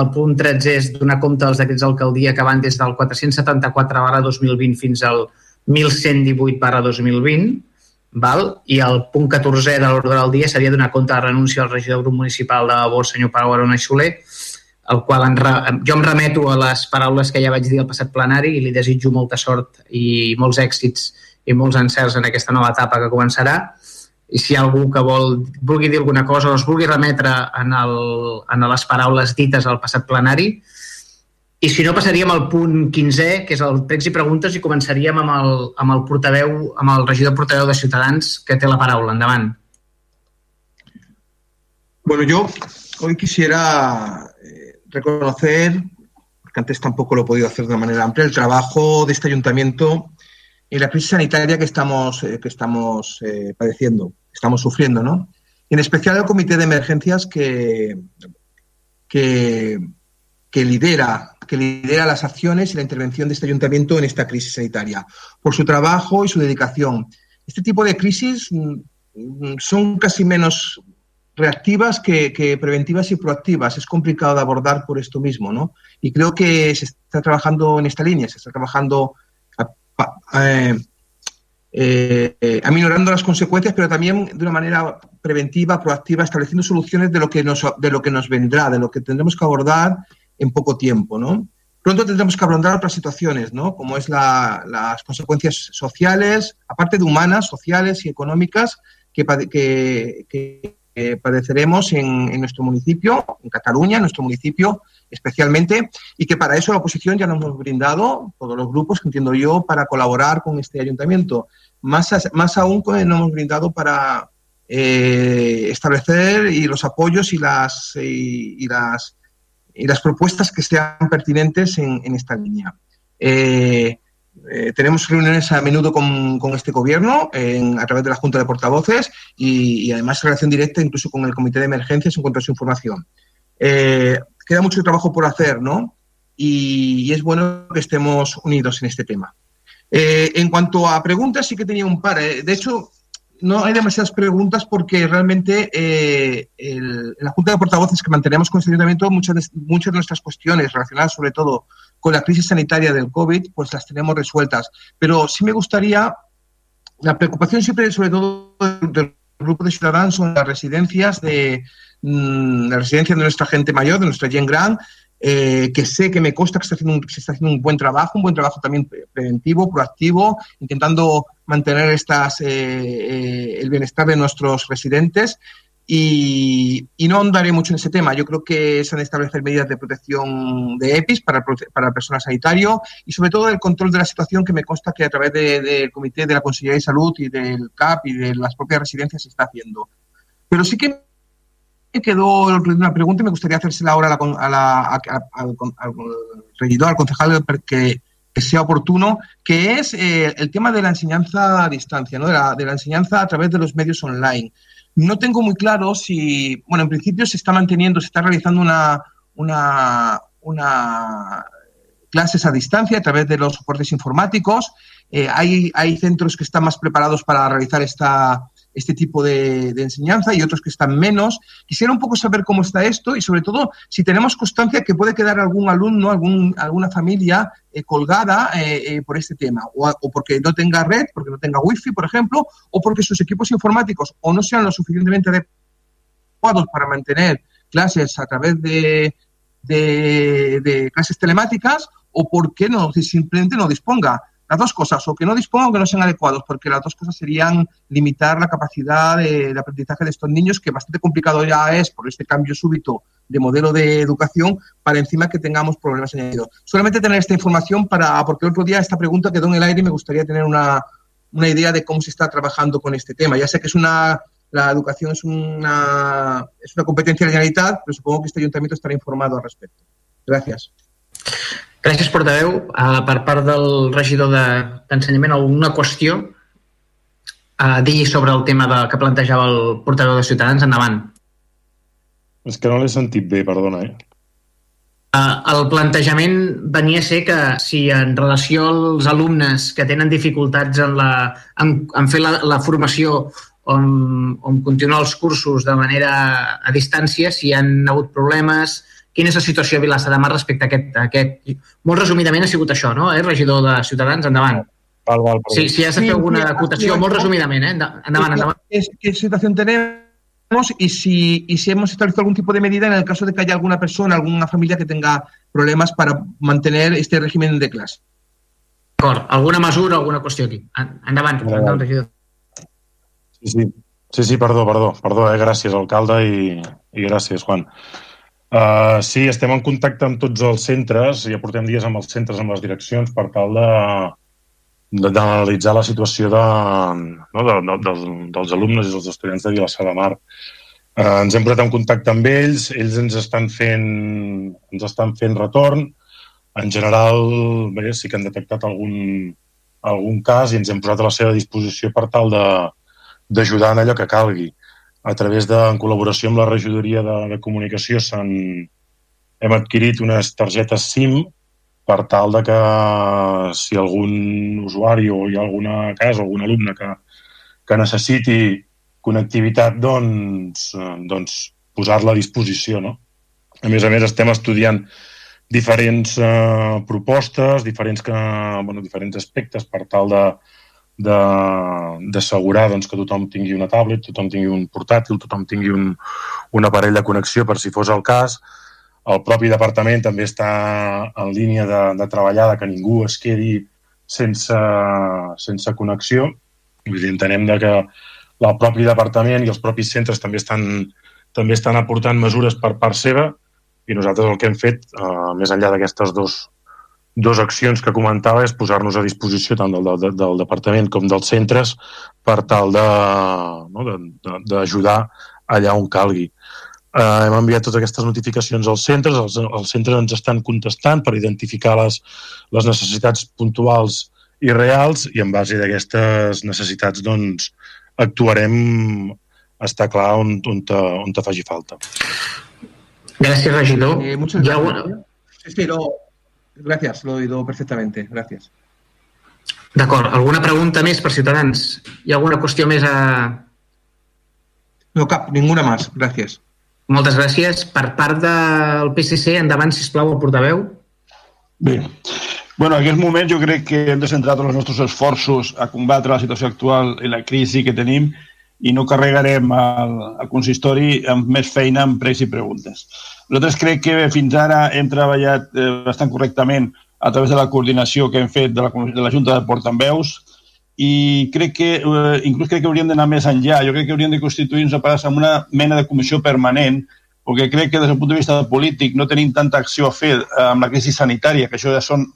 el punt 13 és donar compte dels decrets d'alcaldia que van des del 474 barra 2020 fins al 1118 barra 2020, val? i el punt 14 de l'ordre del dia seria donar compte de la renúncia al regidor grup municipal de Bor, senyor Pau Arona Soler, el qual en re... jo em remeto a les paraules que ja vaig dir al passat plenari i li desitjo molta sort i molts èxits i molts encerts en aquesta nova etapa que començarà i si hi ha algú que vol, vulgui dir alguna cosa o es vulgui remetre en, el, en les paraules dites al passat plenari. I si no, passaríem al punt 15è, que és el pregs i preguntes, i començaríem amb el, amb el portaveu, amb el regidor portaveu de Ciutadans, que té la paraula. Endavant. Bueno, yo hoy quisiera eh, reconocer, porque antes tampoco lo he podido hacer de manera amplia, el trabajo de este ayuntamiento en la crisis sanitaria que estamos, eh, que estamos eh, padeciendo estamos sufriendo, ¿no? en especial el Comité de Emergencias que, que, que, lidera, que lidera las acciones y la intervención de este ayuntamiento en esta crisis sanitaria, por su trabajo y su dedicación. Este tipo de crisis mm, son casi menos reactivas que, que, preventivas y proactivas. Es complicado de abordar por esto mismo, ¿no? Y creo que se está trabajando en esta línea, se está trabajando eh, eh, aminorando las consecuencias, pero también de una manera preventiva, proactiva, estableciendo soluciones de lo que nos, de lo que nos vendrá, de lo que tendremos que abordar en poco tiempo. ¿no? Pronto tendremos que abordar otras situaciones, ¿no? como es la, las consecuencias sociales, aparte de humanas, sociales y económicas, que, padeceremos en, nuestro municipio, en Cataluña, en nuestro municipio especialmente, y que para eso la oposición ya nos hemos brindado, todos los grupos, que entiendo yo, para colaborar con este ayuntamiento. Más, más aún nos hemos brindado para eh, establecer y los apoyos y las, y las, y las propuestas que sean pertinentes en, esta línea. Eh, eh, tenemos reuniones a menudo con, con este gobierno en, a través de la Junta de Portavoces y, además relación directa incluso con el Comité de Emergencias en cuanto a su información. Eh, queda mucho trabajo por hacer, ¿no? Y, es bueno que estemos unidos en este tema. Eh, en cuanto a preguntas, sí que tenía un par. De hecho, no hay demasiadas preguntas porque realmente eh, la Junta de Portavoces que mantenemos con este ayuntamiento, muchas de, muchas nuestras cuestiones relacionadas sobre todo con la crisis sanitaria del COVID, pues las tenemos resueltas. Pero sí me gustaría, la preocupación siempre, sobre todo del grupo de ciudadanos, son las residencias de, mmm, la residencia de nuestra gente mayor, de nuestra Gen Gran, eh, que sé que me consta que se está haciendo un buen trabajo, un buen trabajo también preventivo, proactivo, intentando mantener estas, eh, eh, el bienestar de nuestros residentes. Y, y, no andaré mucho en ese tema. Yo creo que se han de establecer medidas de protección de EPIs para, para el personal sanitario y sobre todo el control de la situación que me consta que a través del de, Comité de la Consejería de Salud y del CAP y de las propias residencias se está haciendo. Pero sí que me quedó una pregunta y me gustaría hacérsela ahora a la, a la, a, al, al, regidor, al concejal, que, que sea oportuno, que es eh, el tema de la enseñanza a distancia, ¿no? de, la, de la enseñanza a través de los medios online. No tengo muy claro si, bueno, en principio se está manteniendo, se está realizando una, una, una clases a distancia a través de los soportes informáticos. Eh, hay, hay centros que están más preparados para realizar esta, este tipo de, enseñanza y otros que están menos. Quisiera un poco saber cómo está esto y sobre todo si tenemos constancia que puede quedar algún alumno, algún, alguna familia eh, colgada eh, eh, por este tema o, o, porque no tenga red, porque no tenga wifi, por ejemplo, o porque sus equipos informáticos o no sean lo suficientemente adecuados para mantener clases a través de, de clases telemáticas o porque no, simplemente no disponga las dos cosas, o que no dispongan o que no sean adecuados, porque las dos cosas serían limitar la capacidad de, aprendizaje de estos niños, que bastante complicado ya es por este cambio súbito de modelo de educación, para encima que tengamos problemas añadidos. Solamente tener esta información para, porque el otro día esta pregunta quedó en el aire y me gustaría tener una, una idea de cómo se está trabajando con este tema. Ya sé que es una, la educación es una, es una competencia de la pero supongo que este ayuntamiento estará informado al respecto. Gracias. Gràcies, portaveu. Uh, per part del regidor d'ensenyament, de, alguna qüestió a uh, dir sobre el tema de, que plantejava el portaveu de Ciutadans? Endavant. És que no l'he sentit bé, perdona. Eh? Uh, el plantejament venia a ser que si en relació als alumnes que tenen dificultats en, la, en, en fer la, la formació on, on continuar els cursos de manera a distància, si han hagut problemes, quina és la situació a Vilassar de Mar respecte a aquest, a aquest... Molt resumidament ha sigut això, no? Eh? Regidor de Ciutadans, endavant. Val, val, sí, si has de fer alguna acotació, molt resumidament, eh? Endavant, endavant. ¿Qué situación tenemos y si, y si hemos establecido algún tipo de medida en el caso de que haya alguna persona, alguna familia que tenga problemas para mantener este régimen de clase? D'acord. Alguna mesura, alguna qüestió aquí? Endavant, endavant regidor. Sí, sí. Sí, sí, perdó, perdó, perdó, eh? gràcies, alcalde, i, i gràcies, Juan. Uh, sí, estem en contacte amb tots els centres, ja portem dies amb els centres, amb les direccions, per tal de d'analitzar la situació de, no, de, de, de, dels alumnes i dels estudiants de Vilassar de Mar. Uh, ens hem posat en contacte amb ells, ells ens estan fent, ens estan fent retorn. En general, bé, sí que han detectat algun, algun cas i ens hem posat a la seva disposició per tal d'ajudar en allò que calgui a través de, en col·laboració amb la regidoria de, de comunicació, hem adquirit unes targetes SIM per tal de que si algun usuari o hi ha alguna casa algun alumne que, que necessiti connectivitat, doncs, doncs posar-la a disposició. No? A més a més, estem estudiant diferents eh, propostes, diferents, que, bueno, diferents aspectes per tal de, d'assegurar doncs, que tothom tingui una tablet, tothom tingui un portàtil, tothom tingui un, un aparell de connexió per si fos el cas. El propi departament també està en línia de, de treballar de que ningú es quedi sense, sense connexió. Vull dir, entenem de que el propi departament i els propis centres també estan, també estan aportant mesures per part seva i nosaltres el que hem fet, eh, més enllà d'aquestes dos dues accions que comentava és posar-nos a disposició tant del, del, del departament com dels centres per tal d'ajudar no, allà on calgui. Eh, hem enviat totes aquestes notificacions als centres, els, els centres ens estan contestant per identificar les, les necessitats puntuals i reals i en base d'aquestes necessitats doncs, actuarem està clar on, on, te, on te faci falta. Gràcies, regidor. Eh, muchas gracias. Sí, sí, lo, gracias, lo he oído perfectamente. Gracias. D'acord. Alguna pregunta més per Ciutadans? Hi ha alguna qüestió més a... No cap, ninguna más. Gràcies. Moltes gràcies. Per part del PSC, endavant, sisplau, el portaveu. Bé, bueno, en aquest moment jo crec que hem de centrar tots els nostres esforços a combatre la situació actual i la crisi que tenim i no carregarem el, el consistori amb més feina amb pregs i preguntes. Nosaltres crec que fins ara hem treballat eh, bastant correctament a través de la coordinació que hem fet de la, de la Junta de Portaveus i crec que, eh, inclús crec que hauríem d'anar més enllà. Jo crec que hauríem de constituir-nos amb una mena de comissió permanent perquè crec que des del punt de vista polític no tenim tanta acció a fer eh, amb la crisi sanitària, que això ja són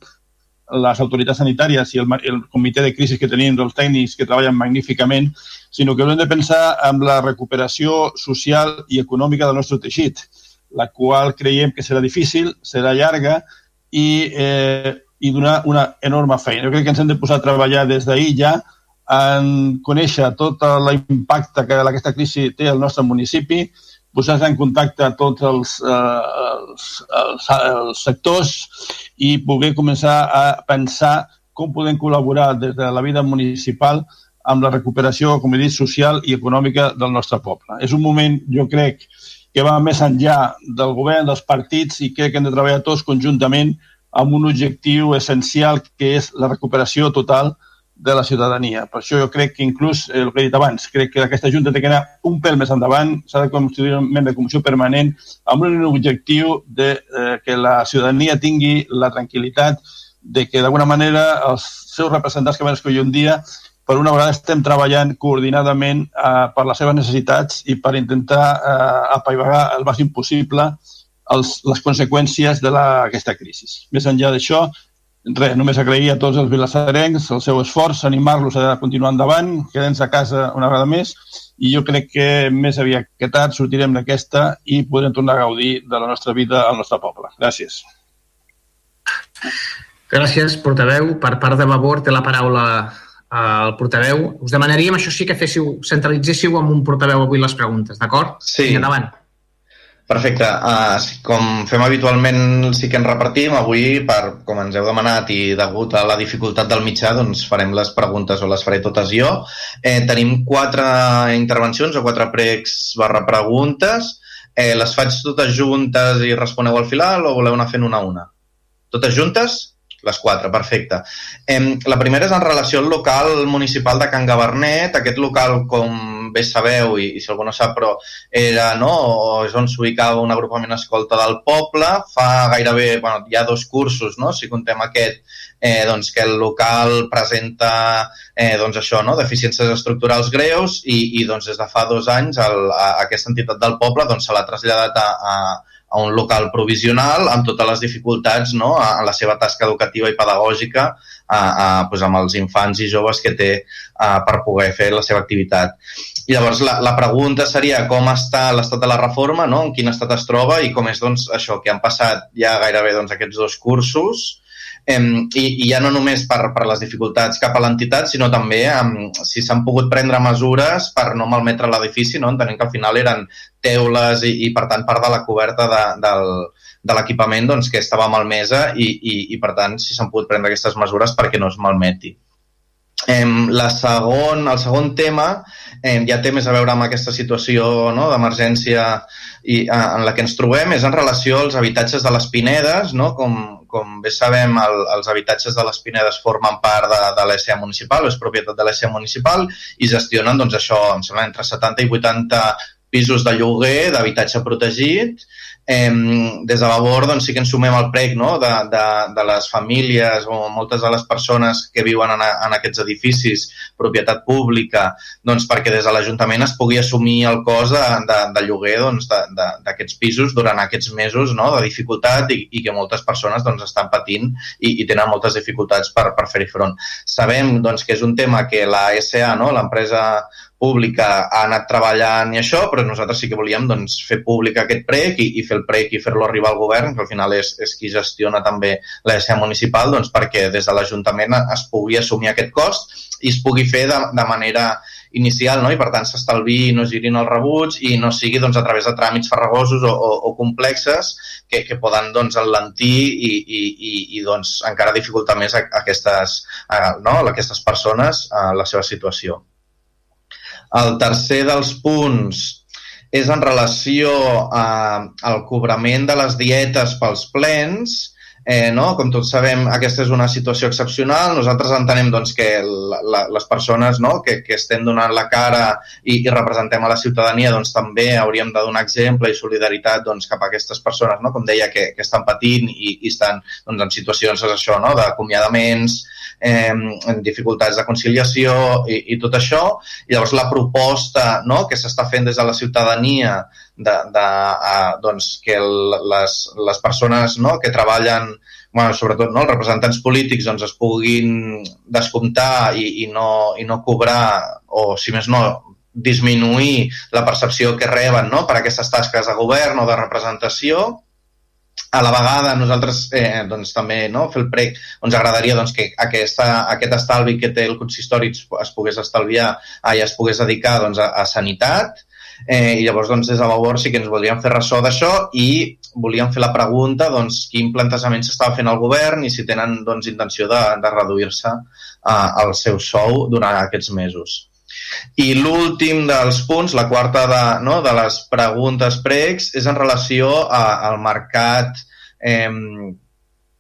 les autoritats sanitàries i el, el comitè de crisi que tenim dels tècnics que treballen magníficament, sinó que haurem de pensar en la recuperació social i econòmica del nostre teixit, la qual creiem que serà difícil, serà llarga i, eh, i donar una enorme feina. Jo crec que ens hem de posar a treballar des d'ahir ja en conèixer tot l'impacte que aquesta crisi té al nostre municipi, posar-se en contacte a tots els, eh, els, els, els sectors i poder començar a pensar com podem col·laborar des de la vida municipal amb la recuperació, com he dit, social i econòmica del nostre poble. És un moment, jo crec, que va més enllà del govern, dels partits, i crec que hem de treballar tots conjuntament amb un objectiu essencial que és la recuperació total de la ciutadania. Per això jo crec que inclús, el que he dit abans, crec que aquesta Junta té que anar un pèl més endavant, s'ha de constituir un membre de comissió permanent amb un objectiu de eh, que la ciutadania tingui la tranquil·litat de que d'alguna manera els seus representants que van escollir un dia per una vegada estem treballant coordinadament eh, per les seves necessitats i per intentar eh, apaivagar el màxim possible els, les conseqüències d'aquesta crisi. Més enllà d'això, res, només agrair a tots els vilassarencs el seu esforç, animar-los a continuar endavant, quedem a casa una vegada més i jo crec que més aviat que tard sortirem d'aquesta i podrem tornar a gaudir de la nostra vida al nostre poble. Gràcies. Gràcies, portaveu. Per part de Vavor té la paraula al portaveu. Us demanaríem, això sí, que féssiu, centralitzéssiu amb un portaveu avui les preguntes, d'acord? Sí. I endavant. Perfecte. Uh, com fem habitualment, sí que ens repartim. Avui, per, com ens heu demanat i degut a la dificultat del mitjà, doncs farem les preguntes o les faré totes jo. Eh, tenim quatre intervencions o quatre pregs barra preguntes. Eh, les faig totes juntes i responeu al final o voleu anar fent una a una? Totes juntes? Les quatre, perfecte. Eh, la primera és en relació al local municipal de Can Gabernet. Aquest local, com bé sabeu, i, i si algú no sap, però era, no, és on s'ubicava un agrupament escolta del poble. Fa gairebé, bueno, hi ha dos cursos, no?, si contem aquest, eh, doncs que el local presenta eh, doncs això, no? deficiències estructurals greus i, i doncs des de fa dos anys el, a, a aquesta entitat del poble doncs, se l'ha traslladat a, a, a un local provisional amb totes les dificultats no? a, a la seva tasca educativa i pedagògica a, a, doncs amb els infants i joves que té a, per poder fer la seva activitat. I llavors la, la pregunta seria com està l'estat de la reforma, no? en quin estat es troba i com és doncs, això que han passat ja gairebé doncs, aquests dos cursos eh, i, i ja no només per, per les dificultats cap a l'entitat, sinó també eh, si s'han pogut prendre mesures per no malmetre l'edifici, no? entenent que al final eren teules i, i per tant part de la coberta de, del, de l'equipament doncs, que estava malmesa i, i, i per tant si s'han pogut prendre aquestes mesures perquè no es malmeti. Eh, la segon, el segon tema eh, ja té més a veure amb aquesta situació no, d'emergència i, en la que ens trobem, és en relació als habitatges de les Pinedes. No? Com, com bé sabem, el, els habitatges de les Pinedes formen part de, de l'ESA municipal, és propietat de l'ESA municipal i gestionen doncs, això, em sembla, entre 70 i 80 pisos de lloguer d'habitatge protegit eh, des de Vavor doncs, sí que ens sumem al prec no? de, de, de les famílies o moltes de les persones que viuen en, a, en aquests edificis, propietat pública, doncs, perquè des de l'Ajuntament es pugui assumir el cost de, de, de lloguer doncs, d'aquests pisos durant aquests mesos no? de dificultat i, i que moltes persones doncs, estan patint i, i tenen moltes dificultats per, per fer-hi front. Sabem doncs, que és un tema que la SA, no? l'empresa pública ha anat treballant i això, però nosaltres sí que volíem doncs, fer públic aquest prec i, i fer el prec i fer-lo arribar al govern, que al final és, és qui gestiona també l'ESA municipal, doncs, perquè des de l'Ajuntament es pugui assumir aquest cost i es pugui fer de, de manera inicial no? i per tant s'estalvi i no girin els rebuts i no sigui doncs, a través de tràmits farragosos o, o, o complexes que, que poden doncs, enlentir i, i, i, i doncs, encara dificultar més a, a aquestes, a, no? a aquestes persones a la seva situació. El tercer dels punts és en relació a, al cobrament de les dietes pels plens, Eh, no? Com tots sabem, aquesta és una situació excepcional. Nosaltres entenem doncs, que la, la, les persones no? que, que estem donant la cara i, i representem a la ciutadania doncs, també hauríem de donar exemple i solidaritat doncs, cap a aquestes persones, no? com deia, que, que estan patint i, i estan doncs, en situacions això, no? d'acomiadaments, eh, dificultats de conciliació i, i tot això. Llavors la proposta no, que s'està fent des de la ciutadania de, de uh, doncs, que el, les, les persones no, que treballen bueno, sobretot no, els representants polítics doncs, es puguin descomptar i, i, no, i no cobrar o, si més no, disminuir la percepció que reben no, per aquestes tasques de govern o de representació a la vegada nosaltres eh, doncs, també no, fer el prec ens agradaria doncs, que aquesta, aquest estalvi que té el consistori es, pogués estalviar i es pogués dedicar doncs, a, a sanitat eh, i llavors doncs, des de Vavor sí que ens voldríem fer ressò d'això i volíem fer la pregunta doncs, quin plantejament s'estava fent el govern i si tenen doncs, intenció de, de reduir-se eh, el seu sou durant aquests mesos. I l'últim dels punts, la quarta de, no, de les preguntes pregs, és en relació a, al mercat eh,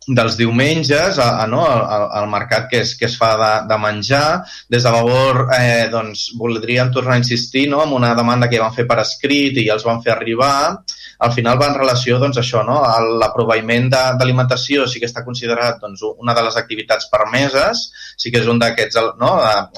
dels diumenges, a, a, no, al, al mercat que es, que es fa de, de menjar. Des de Vavor eh, doncs, voldríem tornar a insistir no, en una demanda que van fer per escrit i els van fer arribar, al final va en relació doncs, això, no? l'aproveïment d'alimentació sí que està considerat doncs, una de les activitats permeses, sí que és un d'aquests no?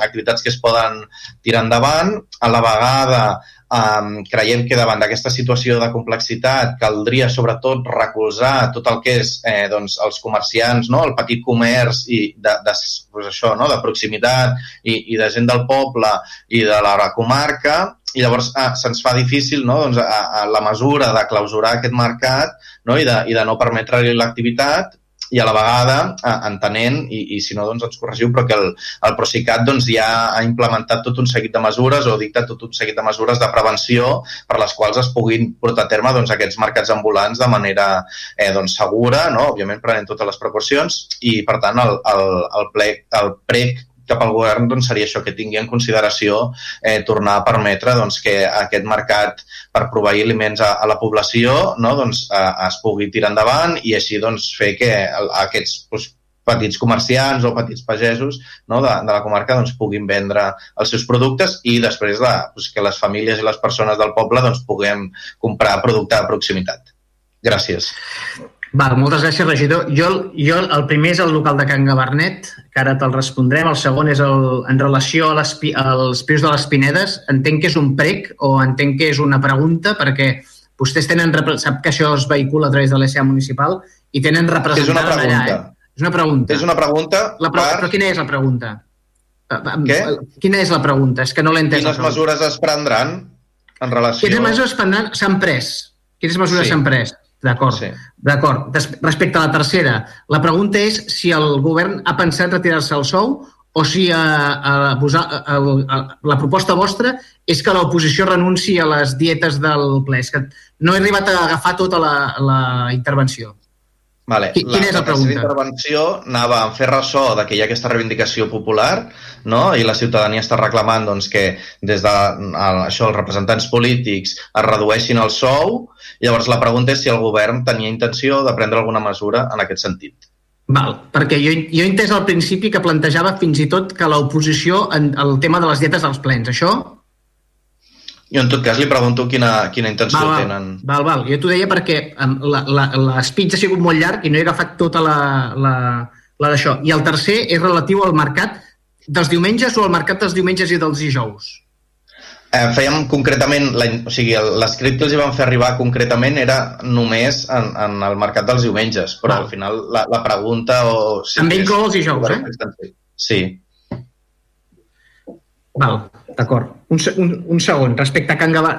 activitats que es poden tirar endavant, a la vegada Um, creiem que davant d'aquesta situació de complexitat caldria sobretot recolzar tot el que és eh, doncs, els comerciants, no? el petit comerç i de, de, pues això, no? de proximitat i, i de gent del poble i de la comarca i llavors ah, se'ns fa difícil no? doncs, a, a la mesura de clausurar aquest mercat no? I, de, i de no permetre-li l'activitat i a la vegada eh, entenent, i, i si no doncs ens corregiu, però que el, el Procicat doncs, ja ha implementat tot un seguit de mesures o dictat tot un seguit de mesures de prevenció per les quals es puguin portar a terme doncs, aquests mercats ambulants de manera eh, doncs, segura, no? òbviament prenent totes les precaucions i per tant el, el, el, ple, el prec cap al govern doncs, seria això, que tingui en consideració eh, tornar a permetre doncs, que aquest mercat per proveir aliments a, a la població no, doncs, eh, es pugui tirar endavant i així doncs, fer que aquests doncs, petits comerciants o petits pagesos no, de, de la comarca doncs, puguin vendre els seus productes i després de, doncs, que les famílies i les persones del poble doncs, puguem comprar producte de proximitat. Gràcies. Val, moltes gràcies, regidor. Jo, jo el primer és el local de Can Gabarnet, que ara te'l respondrem. El segon és el, en relació a les, als pisos de les Pinedes. Entenc que és un prec o entenc que és una pregunta, perquè vostès tenen, sap que això es vehicula a través de l'ESA municipal i tenen representant allà. Eh? És una pregunta. És una pregunta la pre per... Però quina és la pregunta? Què? Quina és la pregunta? És que no l'he entès. Quines mesures es prendran en relació... Quines mesures s'han pres? Quines mesures s'han sí. pres? D'acord, sí. d'acord. Respecte a la tercera, la pregunta és si el govern ha pensat retirar-se el sou o si a, a, a, a, a, la proposta vostra és que l'oposició renunci a les dietes del ple. És que no he arribat a agafar tota la, la intervenció. Vale. Quina la, és la, la pregunta? La intervenció anava a fer ressò de que hi ha aquesta reivindicació popular no? i la ciutadania està reclamant doncs, que des de això els representants polítics es redueixin el sou. Llavors la pregunta és si el govern tenia intenció de prendre alguna mesura en aquest sentit. Val, perquè jo, jo he entès al principi que plantejava fins i tot que l'oposició en el tema de les dietes dels plens. Això? Jo en tot cas li pregunto quina, quina intenció val, val, tenen. Val, val. Jo t'ho deia perquè l'espitz ha sigut molt llarg i no he agafat tota la, la, la d'això. I el tercer és relatiu al mercat dels diumenges o al mercat dels diumenges i dels dijous? Eh, fèiem concretament, la, o sigui, l'escrit que els hi van fer arribar concretament era només en, en el mercat dels diumenges, però al final la, la pregunta... O, sí, També inclou els dijous, eh? Sí. Val, d'acord. Un, un, un segon, respecte a Can, Gava,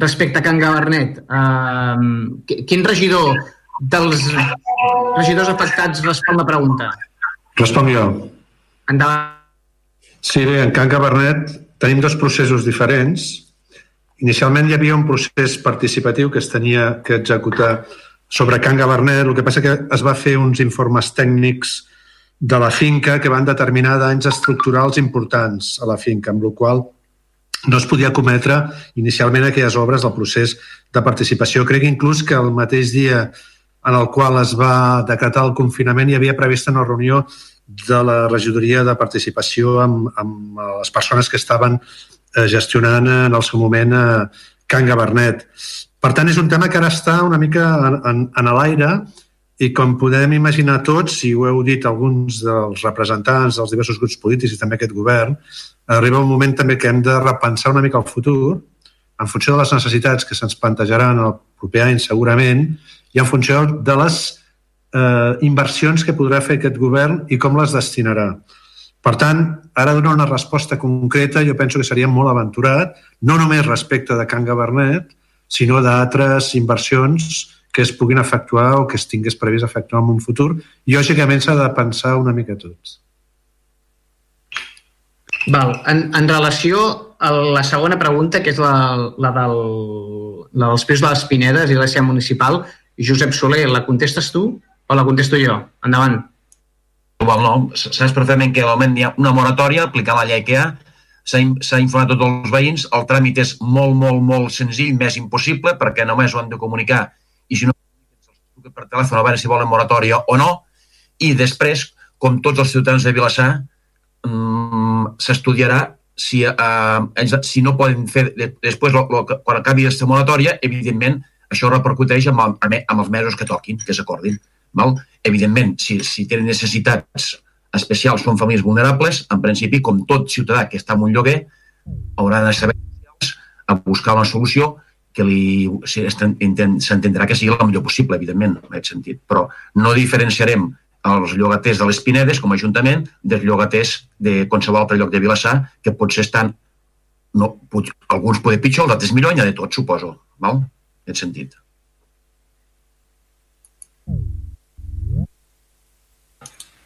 respecte a Can Gabernet, eh, quin regidor dels regidors afectats respon la pregunta? Responc jo. Endavant. Sí, bé, en Can Cabernet tenim dos processos diferents. Inicialment hi havia un procés participatiu que es tenia que executar sobre Can Gabernet, el que passa que es va fer uns informes tècnics de la finca que van determinar danys estructurals importants a la finca, amb la qual no es podia cometre inicialment aquelles obres del procés de participació. Crec inclús que el mateix dia en el qual es va decretar el confinament hi havia prevista una reunió de la regidoria de participació amb, amb les persones que estaven eh, gestionant en el seu moment eh, Can Gabernet. Per tant, és un tema que ara està una mica en, en, en l'aire i com podem imaginar tots, i ho heu dit alguns dels representants dels diversos grups polítics i també aquest govern, arriba un moment també que hem de repensar una mica el futur en funció de les necessitats que se'ns plantejaran el proper any segurament i en funció de les eh, inversions que podrà fer aquest govern i com les destinarà. Per tant, ara donar una resposta concreta jo penso que seria molt aventurat, no només respecte de Can Gabernet, sinó d'altres inversions que es puguin efectuar o que es tingués previst efectuar en un futur. I, lògicament, s'ha de pensar una mica tots. Val. En, en relació a la segona pregunta, que és la, la, del, la dels preus de les Pinedes i l'ESIA municipal, Josep Soler, la contestes tu o la contesto jo? Endavant. Igual no, saps perfectament que almenys hi ha una moratòria aplicant la llei que hi ha, s'ha informat tots els veïns, el tràmit és molt, molt, molt senzill, més impossible, perquè només ho han de comunicar i si no per telèfon a veure si volen moratòria o no, i després, com tots els ciutadans de Vilassar, mm, s'estudiarà si, eh, si no poden fer de- després, lo, lo, quan acabi aquesta moratòria, evidentment, això repercuteix amb, el, amb els mesos que toquin, que s'acordin. Evidentment, si, si tenen necessitats especials, són famílies vulnerables, en principi, com tot ciutadà que està en un lloguer, haurà de saber a buscar una solució que li s'entendrà que sigui la millor possible, evidentment, en aquest sentit. Però no diferenciarem els llogaters de les Pinedes com a Ajuntament dels llogaters de qualsevol altre lloc de Vilassar que potser estan no, pot, alguns poder pitjor, els altres millor, hi ha de tot, suposo. Val? En aquest sentit.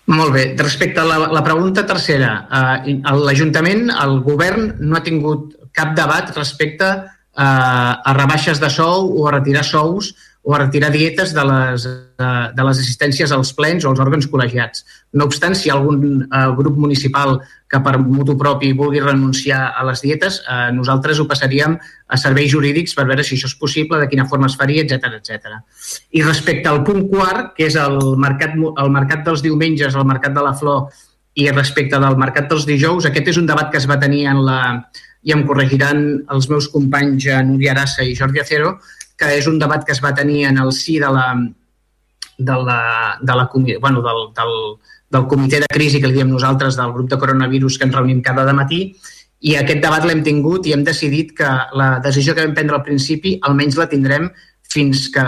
Molt bé. Respecte a la, la pregunta tercera, eh, l'Ajuntament, el govern, no ha tingut cap debat respecte a rebaixes de sou o a retirar sous o a retirar dietes de les, de, de les assistències als plens o als òrgans col·legiats. No obstant, si hi ha algun eh, grup municipal que per mutu propi vulgui renunciar a les dietes, eh, nosaltres ho passaríem a serveis jurídics per veure si això és possible, de quina forma es faria, etc etc. I respecte al punt quart, que és el mercat, el mercat dels diumenges, el mercat de la flor, i respecte del mercat dels dijous, aquest és un debat que es va tenir en la, i em corregiran els meus companys eh, Núria Arassa i Jordi Acero, que és un debat que es va tenir en el si de la, de la, de la, bueno, del, del, del comitè de crisi que li diem nosaltres, del grup de coronavirus que ens reunim cada matí, i aquest debat l'hem tingut i hem decidit que la decisió que vam prendre al principi almenys la tindrem fins, que,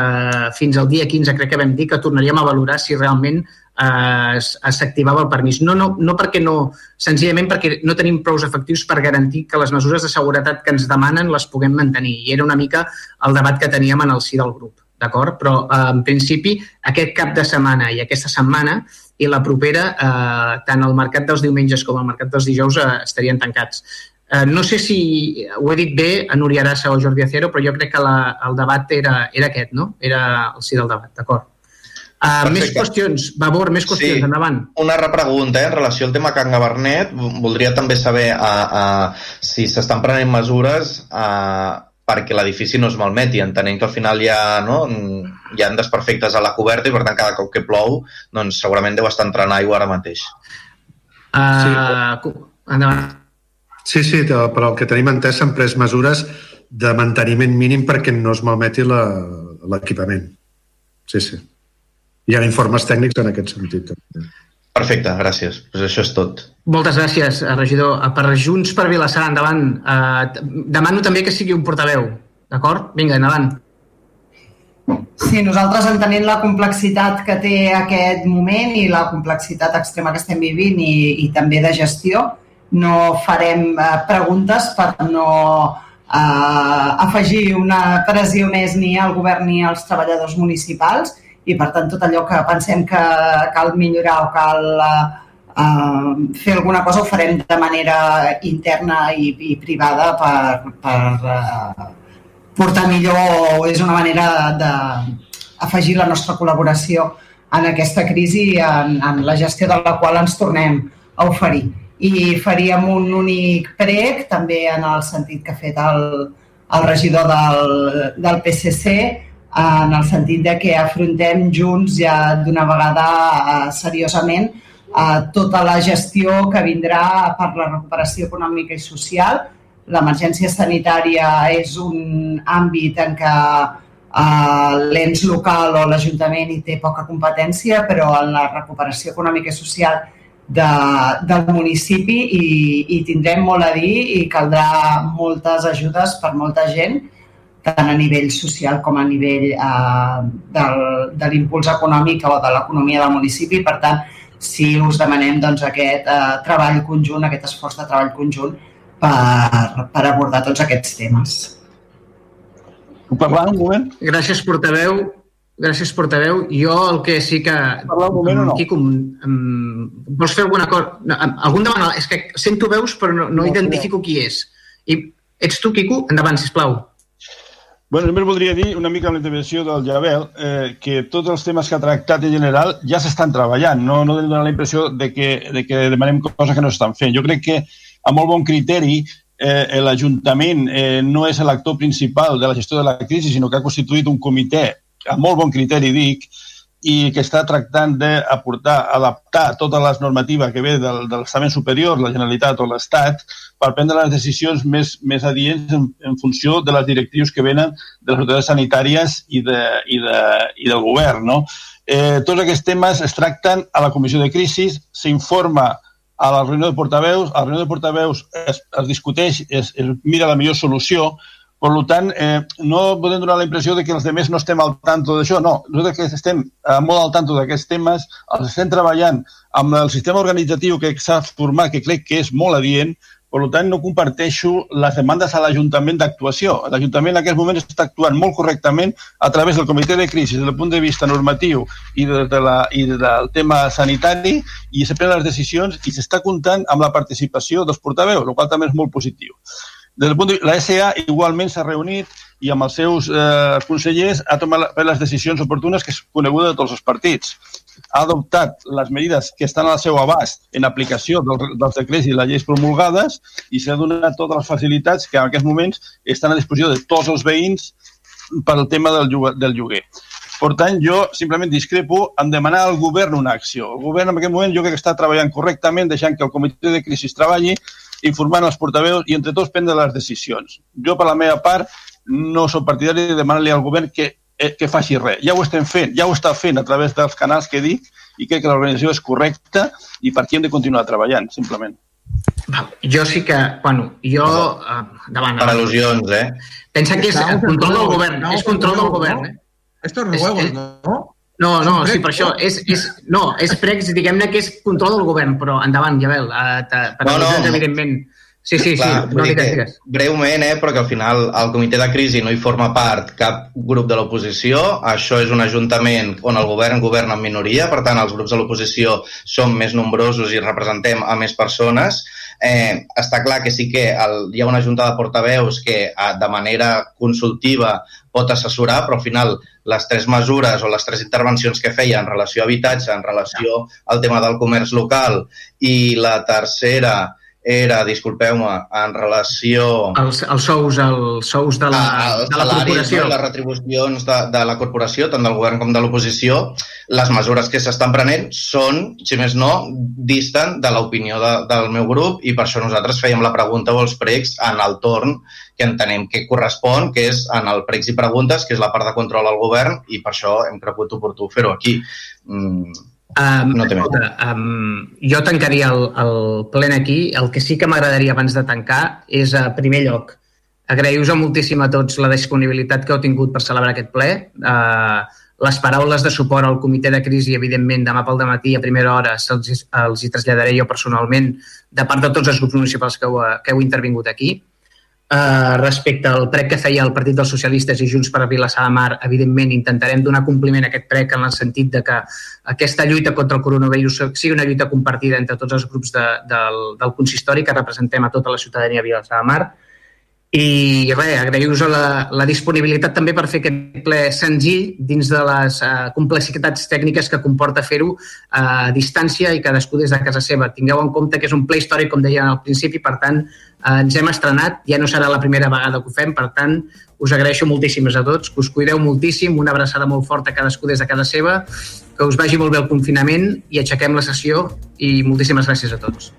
fins al dia 15, crec que vam dir que tornaríem a valorar si realment s'activava el permís. No, no, no perquè no, senzillament perquè no tenim prous efectius per garantir que les mesures de seguretat que ens demanen les puguem mantenir. I era una mica el debat que teníem en el si del grup, d'acord? Però eh, en principi aquest cap de setmana i aquesta setmana i la propera, eh, tant el mercat dels diumenges com el mercat dels dijous eh, estarien tancats. Eh, no sé si ho he dit bé a Núria Arassa o Jordi Acero, però jo crec que la, el debat era, era aquest, no? Era el sí del debat, d'acord. Uh, més qüestions, Vavor, més qüestions, Sí. endavant. Una repregunta eh, en relació al tema Can Gabernet. Voldria també saber a, a, si s'estan prenent mesures a, perquè l'edifici no es malmeti, entenent que al final hi ha, no, hi ha desperfectes a la coberta i per tant cada cop que plou doncs segurament deu estar entrant aigua ara mateix. Uh, sí. Endavant. Sí, sí, però el que tenim entès s'han pres mesures de manteniment mínim perquè no es malmeti l'equipament. Sí, sí. Hi ha informes tècnics en aquest sentit. Perfecte, gràcies. Pues això és tot. Moltes gràcies, regidor. Per Junts per Vilassar, endavant. Eh, demano també que sigui un portaveu, d'acord? Vinga, endavant. Sí, nosaltres entenent la complexitat que té aquest moment i la complexitat extrema que estem vivint i, i també de gestió, no farem eh, preguntes per no eh, afegir una pressió més ni al govern ni als treballadors municipals i per tant tot allò que pensem que cal millorar o cal uh, fer alguna cosa ho farem de manera interna i, i privada per, per uh, portar millor, és una manera d'afegir la nostra col·laboració en aquesta crisi, en, en la gestió de la qual ens tornem a oferir. I faríem un únic prec, també en el sentit que ha fet el, el regidor del, del PSC, en el sentit de que afrontem junts ja d'una vegada eh, seriosament eh, tota la gestió que vindrà per la recuperació econòmica i social. L'emergència sanitària és un àmbit en què eh, l'ens local o l'Ajuntament hi té poca competència, però en la recuperació econòmica i social de, del municipi hi, hi tindrem molt a dir i caldrà moltes ajudes per molta gent tant a nivell social com a nivell eh, del, de l'impuls econòmic o de l'economia del municipi. Per tant, si us demanem doncs, aquest eh, treball conjunt, aquest esforç de treball conjunt per, per abordar tots aquests temes. Puc parlar un moment? Gràcies, portaveu. Gràcies, portaveu. Jo el que sí que... Parlar un moment o no? Quico, um, vols fer alguna cosa? No, algun demana... És que sento veus però no, no, no identifico qui és. I ets tu, Quico? Endavant, sisplau. Bueno, només voldria dir una mica amb la intervenció del Javel eh, que tots els temes que ha tractat en general ja s'estan treballant, no, no donar la impressió de que, de que demanem coses que no s'estan fent. Jo crec que a molt bon criteri eh, l'Ajuntament eh, no és l'actor principal de la gestió de la crisi, sinó que ha constituït un comitè, a molt bon criteri dic, i que està tractant d'aportar, adaptar tota les normatives que ve del, de l'estament superior, la Generalitat o l'Estat, per prendre les decisions més, més adients en, en funció de les directius que venen de les autoritats sanitàries i, de, i, de, i del govern. No? Eh, tots aquests temes es tracten a la comissió de crisis, s'informa a la reunió de portaveus, a la reunió de portaveus es, es discuteix, es, es mira la millor solució, per tant, eh, no podem donar la impressió de que els demés no estem al tanto d'això. No, nosaltres que estem eh, molt al tanto d'aquests temes, els estem treballant amb el sistema organitzatiu que s'ha format, que crec que és molt adient, per tant, no comparteixo les demandes a l'Ajuntament d'actuació. L'Ajuntament en aquest moment està actuant molt correctament a través del comitè de crisi, des del punt de vista normatiu i, de, de la, i del tema sanitari, i se prenen les decisions i s'està comptant amb la participació dels portaveus, el qual també és molt positiu. Des del punt de, la SA igualment s'ha reunit i amb els seus eh, consellers ha tomat les decisions oportunes que és coneguda de tots els partits ha adoptat les medides que estan al seu abast en aplicació del, dels decrets i les lleis promulgades i s'ha donat totes les facilitats que en aquests moments estan a disposició de tots els veïns per al tema del, del lloguer. Per tant, jo simplement discrepo en demanar al govern una acció. El govern en aquest moment jo crec que està treballant correctament, deixant que el comitè de crisi treballi, informant els portaveus i entre tots prendre les decisions. Jo, per la meva part, no sóc partidari de demanar-li al govern que eh, que faci res. Ja ho estem fent, ja ho està fent a través dels canals que dic i crec que l'organització és correcta i per aquí hem de continuar treballant, simplement. Jo sí que, bueno, jo... Uh, davant, per al·lusions, eh? Pensa que és el control del govern, és control del govern, eh? Esto es huevos, ¿no? No, no, sí, per això. És, és, no, és pregs, diguem-ne que és control del govern, però endavant, ja veu, uh, per no, no, evidentment. Sí, sí, Clar, sí. No, digues, digues. Breument, eh, perquè al final el comitè de crisi no hi forma part cap grup de l'oposició. Això és un ajuntament on el govern governa en minoria, per tant, els grups de l'oposició som més nombrosos i representem a més persones. Eh, està clar que sí que el, hi ha una junta de portaveus que eh, de manera consultiva pot assessorar, però al final les tres mesures o les tres intervencions que feia en relació a habitatge, en relació al tema del comerç local i la tercera era, disculpeu-me, en relació... Els, els sous, els sous de la, a, els de la corporació. les retribucions de, de la corporació, tant del govern com de l'oposició, les mesures que s'estan prenent són, si més no, disten de l'opinió de, del meu grup i per això nosaltres fèiem la pregunta o els pregs en el torn que entenem que correspon, que és en el pregs i preguntes, que és la part de control al govern i per això hem cregut oportú fer-ho aquí. Mm, Um, No té escolta, um, jo tancaria el, el plen aquí. El que sí que m'agradaria abans de tancar és, a primer lloc, agrair-vos moltíssim a tots la disponibilitat que heu tingut per celebrar aquest ple. Uh, les paraules de suport al comitè de crisi, evidentment, demà pel matí a primera hora se'ls els hi traslladaré jo personalment de part de tots els grups municipals que heu, que heu intervingut aquí. Uh, respecte al prec que feia el Partit dels Socialistes i Junts per Vilassar de Mar, evidentment intentarem donar compliment a aquest prec en el sentit de que aquesta lluita contra el coronavirus sigui una lluita compartida entre tots els grups de, del, del consistori que representem a tota la ciutadania de Vilassar de Mar. I res, agrair-vos la, la disponibilitat també per fer aquest ple senzill dins de les uh, complexitats tècniques que comporta fer-ho a distància i cadascú des de casa seva. Tingueu en compte que és un ple històric, com deia al principi, per tant, uh, ens hem estrenat, ja no serà la primera vegada que ho fem, per tant, us agraeixo moltíssimes a tots, que us cuideu moltíssim, una abraçada molt forta a cadascú des de casa seva, que us vagi molt bé el confinament i aixequem la sessió i moltíssimes gràcies a tots.